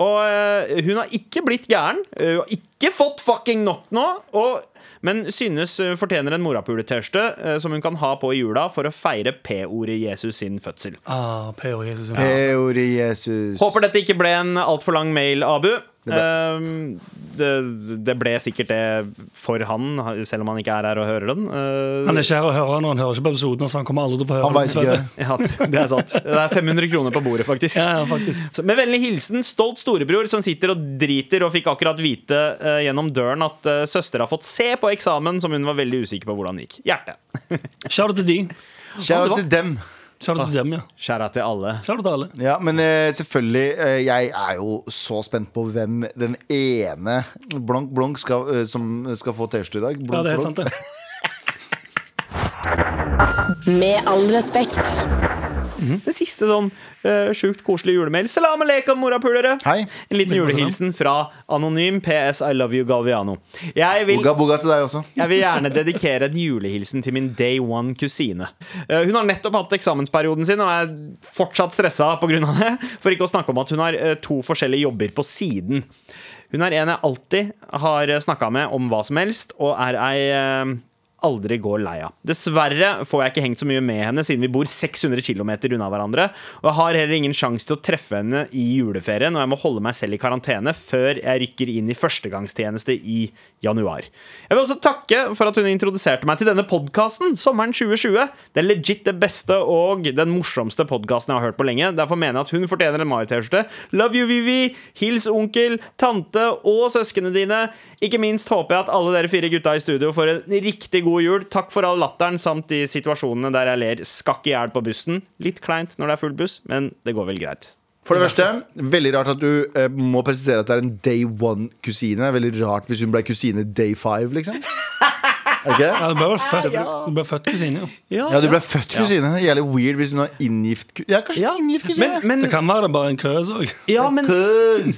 [SPEAKER 4] Og eh, hun har ikke blitt gæren, hun har ikke fått fucking nok nå, og, men synes hun fortjener en morapule-T-skjorte eh, som hun kan ha på i jula for å feire P-ordet Jesus sin fødsel.
[SPEAKER 3] Ah, Per Jesus.
[SPEAKER 5] ja. Jesus.
[SPEAKER 4] Håper dette ikke ble en altfor lang mail, Abu.
[SPEAKER 5] Det ble-
[SPEAKER 4] Ehm, det, det ble sikkert det for han, selv om han ikke er her og hører den. Uh,
[SPEAKER 3] Han er kjære og hører den, og han hører ikke på episoden, så han kommer aldri til å få høre
[SPEAKER 5] ikke
[SPEAKER 3] dessverre.
[SPEAKER 4] ja, det er sant. Det er 500 kroner på bordet, faktisk.
[SPEAKER 3] Ja, ja, faktisk.
[SPEAKER 4] Så Med vennlig hilsen stolt storebror som sitter og driter og fikk akkurat vite uh, gjennom døren at uh, søster har fått se på eksamen som hun var veldig usikker på hvordan gikk. Hjerte.
[SPEAKER 3] Kjære til de.
[SPEAKER 5] Kjære til dem.
[SPEAKER 3] Du til dem, ja.
[SPEAKER 4] Kjære til alle.
[SPEAKER 3] Kjære til alle.
[SPEAKER 5] Ja, men eh, selvfølgelig, eh, jeg er jo så spent på hvem den ene Blonk Blonk skal, eh, som skal få T-skjorte i dag. Blank,
[SPEAKER 3] Ja, det er helt sant, det.
[SPEAKER 8] Med all respekt.
[SPEAKER 4] Det siste sånn uh, sjukt koselig julemail. Salam aleikum, morapulere! En liten julehilsen fra Anonym PS I love you, Galviano. Jeg vil
[SPEAKER 5] Boga boga til deg også.
[SPEAKER 4] Jeg vil gjerne dedikere en julehilsen til min day one-kusine. Uh, Hun har nettopp hatt eksamensperioden sin og er fortsatt stressa pga. det. For ikke å snakke om at hun har uh, to forskjellige jobber på siden. Hun er en jeg alltid har snakka med om hva som helst, og er ei aldri går lei av. Dessverre får jeg ikke hengt så mye med henne siden vi bor 600 km unna hverandre. Og jeg har heller ingen sjanse til å treffe henne i juleferien, og jeg må holde meg selv i karantene før jeg rykker inn i førstegangstjeneste i januar. Jeg vil også takke for at hun introduserte meg til denne podkasten sommeren 2020. Det er legit det beste og den morsomste podkasten jeg har hørt på lenge. Derfor mener jeg at hun fortjener en Mario-T-skjorte. Love you, Vivi! Hils onkel, tante og søsknene dine. Ikke minst håper jeg at alle dere fire gutta i studio får en riktig god jul. Takk for all latteren samt de situasjonene der jeg ler skakk i hjel på bussen. Litt kleint når det er full buss, men det går vel greit.
[SPEAKER 5] For det første, veldig rart at du eh, må presisere at det er en day one-kusine. Veldig rart hvis hun ble kusine day five, liksom. Det?
[SPEAKER 3] Ja, du ble vel født, du ble født kusine, ja.
[SPEAKER 5] Ja, du ble født kusine. Det er Jævlig weird hvis hun har inngift kusine. Ja, kanskje
[SPEAKER 4] Ja.
[SPEAKER 5] inngift kusine.
[SPEAKER 4] Men, men,
[SPEAKER 3] Det kan være det bare en køs òg.
[SPEAKER 4] ja, men.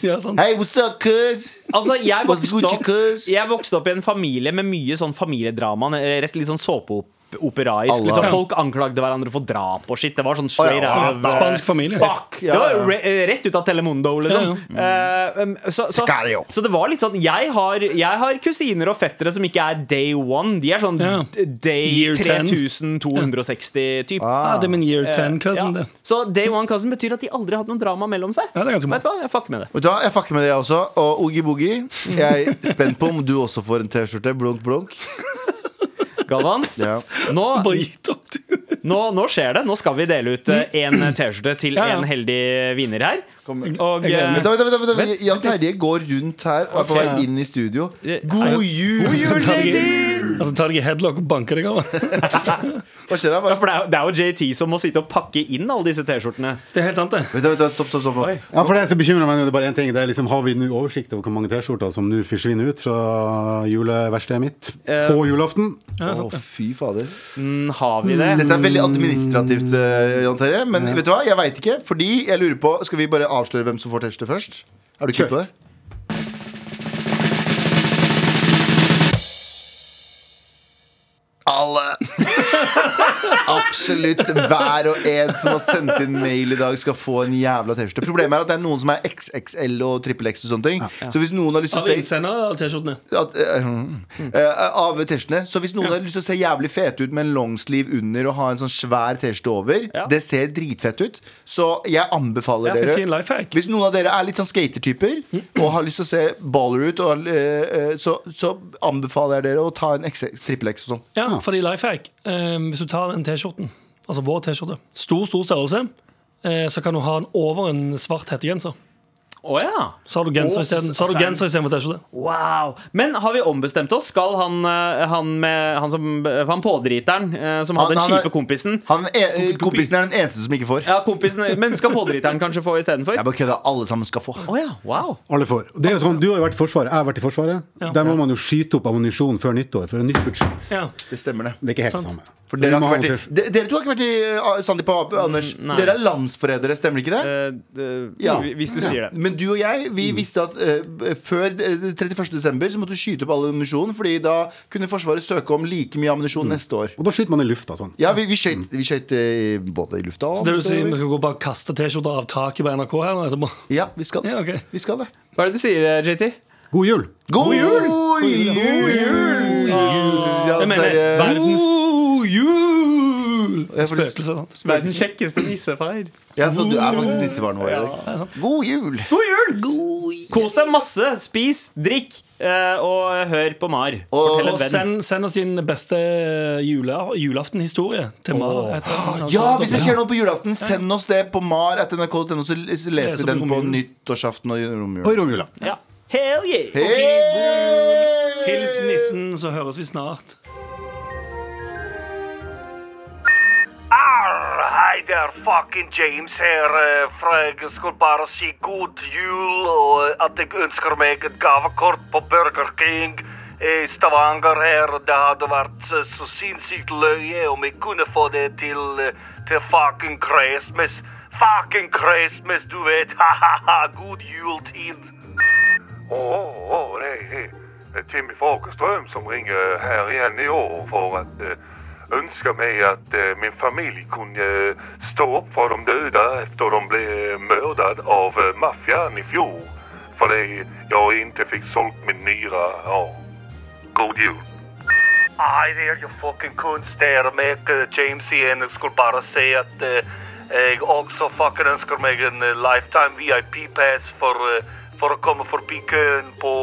[SPEAKER 3] Ja.
[SPEAKER 5] Hey, what's up, cuz?
[SPEAKER 4] Altså, jeg vokste, opp, jeg vokste opp i en familie med mye sånn familiedrama. Rett litt sånn såpeoperaisk.
[SPEAKER 5] Alle
[SPEAKER 4] Liksom, folk anklagde hverandre for drap og shit. Det var sånn straight
[SPEAKER 5] Å, ja.
[SPEAKER 3] Spansk familie.
[SPEAKER 5] Fuck!
[SPEAKER 4] ja,
[SPEAKER 5] Ja,
[SPEAKER 4] var re rett ut av Telemundo, liksom. Eh, um, så, så, så det var litt sånn Jeg har, jeg har kusiner og fettere som ikke er day one. De er sånn
[SPEAKER 3] Ja.
[SPEAKER 4] day 3260 typ.
[SPEAKER 3] Ja, det er min year
[SPEAKER 4] Eh,
[SPEAKER 3] 10 cousin,
[SPEAKER 4] ja. Så day one cousin betyr at de aldri har hatt noe drama mellom seg.
[SPEAKER 3] Ja, det er ganske.
[SPEAKER 4] Vet du hva? Jeg fucker med det.
[SPEAKER 5] Da, Jeg fucker med det, jeg også. Og Oogie Boogie, jeg er spent på om du også får en T-skjorte. Blunk, blunk.
[SPEAKER 4] Galvan,
[SPEAKER 5] Ja.
[SPEAKER 4] nå,
[SPEAKER 3] Bare gitt opp, du.
[SPEAKER 4] nå, nå skjer det. Nå skal vi dele ut én T-skjorte til
[SPEAKER 3] Ja, ja.
[SPEAKER 4] en heldig vinner her. Og eh,
[SPEAKER 3] meg.
[SPEAKER 5] Vent, vent, vent, vent, vent. Jan Terje går rundt her og er på vei inn i studio. God jul!
[SPEAKER 4] God jul,
[SPEAKER 3] Altså, tar deg i headlock og banker deg av.
[SPEAKER 5] Hva skjer da?
[SPEAKER 4] Det er, det er jo JT som må sitte og pakke inn alle disse T-skjortene.
[SPEAKER 3] Det er helt sant, det.
[SPEAKER 5] Vent, vent, stopp, stopp, stopp.
[SPEAKER 11] Ja, for det som bekymrer meg det er bare én ting. Det er liksom, har vi nå oversikt over hvor mange T-skjorter som nå forsvinner ut fra juleverkstedet mitt
[SPEAKER 4] Eh,
[SPEAKER 11] på julaften?
[SPEAKER 3] Ja,
[SPEAKER 5] Å, fy fader.
[SPEAKER 4] Mm, Har vi det?
[SPEAKER 5] Dette er veldig administrativt, eh, Jan Terje. Men vet du hva, jeg veit ikke. Fordi jeg lurer på Skal vi bare avsløre hvem som får T-skjorte først? Er du keen på det? Alle. Absolutt hver og en som har sendt inn mail i dag, skal få en jævla T-skjorte. Problemet er at det er noen som er XXL og trippel X og sånne ting. Så hvis noen har lyst til
[SPEAKER 3] Av
[SPEAKER 5] å si
[SPEAKER 3] innsender av T-skjortene.
[SPEAKER 5] eh, mm, eh, av T-skjortene. Så hvis noen har lyst til å se jævlig fete ut med en longsleeve under og ha en sånn svær T-skjorte over,
[SPEAKER 4] Ja.
[SPEAKER 5] det ser dritfett ut. Så jeg anbefaler
[SPEAKER 3] Ja, jeg
[SPEAKER 5] dere. Hvis noen av dere er litt sånn skatertyper og har lyst til å se baller ut, og, uh, eh, så, så anbefaler jeg dere å ta en XX, trippel X og sånn.
[SPEAKER 3] Ja, fordi life hack eh, Hvis du tar den T-skjorten, altså vår T-skjorte, stor, stor størrelse, eh, så kan du ha den over en svart hettegenser.
[SPEAKER 4] Oh, ja.
[SPEAKER 3] Så har du genser
[SPEAKER 4] oh,
[SPEAKER 3] isteden- så har du genser istedenfor T-skjorte.
[SPEAKER 4] Wow. Men har vi ombestemt oss? Skal han, eh, han, med, han, som, han pådriteren eh, som hadde
[SPEAKER 5] Han-
[SPEAKER 4] den kjipe kompisen
[SPEAKER 5] Han, eh, kompisen er den eneste som ikke får.
[SPEAKER 4] Ja, kompisen Men skal pådriteren kanskje få istedenfor?
[SPEAKER 5] Jeg bare kødder. Alle sammen skal få.
[SPEAKER 4] Oh, ja. Wow.
[SPEAKER 11] Alle får. Det er jo sånn, Du har jo vært i Forsvaret, jeg har vært i Forsvaret. Der må man jo skyte opp ammunisjon før nyttår for en nytt budsjett.
[SPEAKER 3] Ja.
[SPEAKER 5] Det stemmer, det.
[SPEAKER 11] Det er ikke helt det samme.
[SPEAKER 5] For dere, har vært i, de, dere to har ikke vært i uh, Sandeep og Ape, Anders. nei.Ere er landsforrædere, stemmer ikke det?
[SPEAKER 4] Eh, det
[SPEAKER 5] Ja.
[SPEAKER 4] Hvis du sier det.
[SPEAKER 5] Men du og jeg vi visste at uh, før eh, 31. desember så måtte du skyte opp all ammunisjon, Fordi da kunne Forsvaret søke om like mye ammunisjon neste år.
[SPEAKER 11] Og da skyter man i lufta sånn.
[SPEAKER 5] Ja, vi, vi skjøt, vi skjøt eh, både i lufta og
[SPEAKER 3] Så det vil si vi skal gå og bare kaste T-skjorter av taket på NRK her nå etterpå?
[SPEAKER 5] Ja, vi skal,
[SPEAKER 3] Ja, okay.
[SPEAKER 5] vi skal det.
[SPEAKER 4] Hva er det du sier, eh, JT?
[SPEAKER 11] God jul!
[SPEAKER 5] God jul! God jul! Ja,
[SPEAKER 3] Jeg mener,
[SPEAKER 5] det er-
[SPEAKER 3] verdens
[SPEAKER 5] God jul! Jeg jul! lyst-
[SPEAKER 3] spøkelse. sant?
[SPEAKER 4] Verdens kjekkeste nissefeir.
[SPEAKER 5] Ja, for du er faktisk nissefaren vår.
[SPEAKER 4] Ja.
[SPEAKER 5] Erik. God jul!
[SPEAKER 4] God jul! Kos deg masse. Spis, drikk eh, og hør på Mar.
[SPEAKER 5] Og-
[SPEAKER 3] Og send, send oss din beste jule, julaftenhistorie til Mar. etter-
[SPEAKER 5] Ja, hvis det skjer noe på julaften, send oss det på mar.nrk.no, så leser vi den
[SPEAKER 3] på
[SPEAKER 5] på nyttårsaften og romjula.
[SPEAKER 11] Og romjula.
[SPEAKER 4] Ja. Hell yeah!
[SPEAKER 5] Okay,
[SPEAKER 3] Hils nissen, så høres vi snart.
[SPEAKER 6] Hei
[SPEAKER 12] det er fucking James her. for jeg skulle bare si god jul, og eh, at jeg ønsker meg et gavekort på Burger King i Stavanger her. Det hadde vært eh, så sinnssykt løye om jeg kunne få det til, eh, til fucking Christmas. Fucking Christmas, du vet. Ha-ha-ha. God jultid.
[SPEAKER 10] Åh, oh, det er Timmy Folkestrøm som ringer her igjen i år for att eh, meg at eh, min familj kunde eh, stå opp for de døde efter de ble myrdet av eh, maffian i fjor. Fordi jeg ikke fikk solgt min nyre. Ja. God jul.
[SPEAKER 12] Nei, det er jo fucking kunst der med eh, James igjen. Jeg skulle bare si at eh, jeg også fucking ønsker meg en lifetime VIP-pass for, for å komme forbi køen på,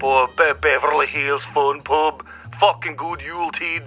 [SPEAKER 12] på Be Beverly Hills Fun Pub. Fucking god jultid.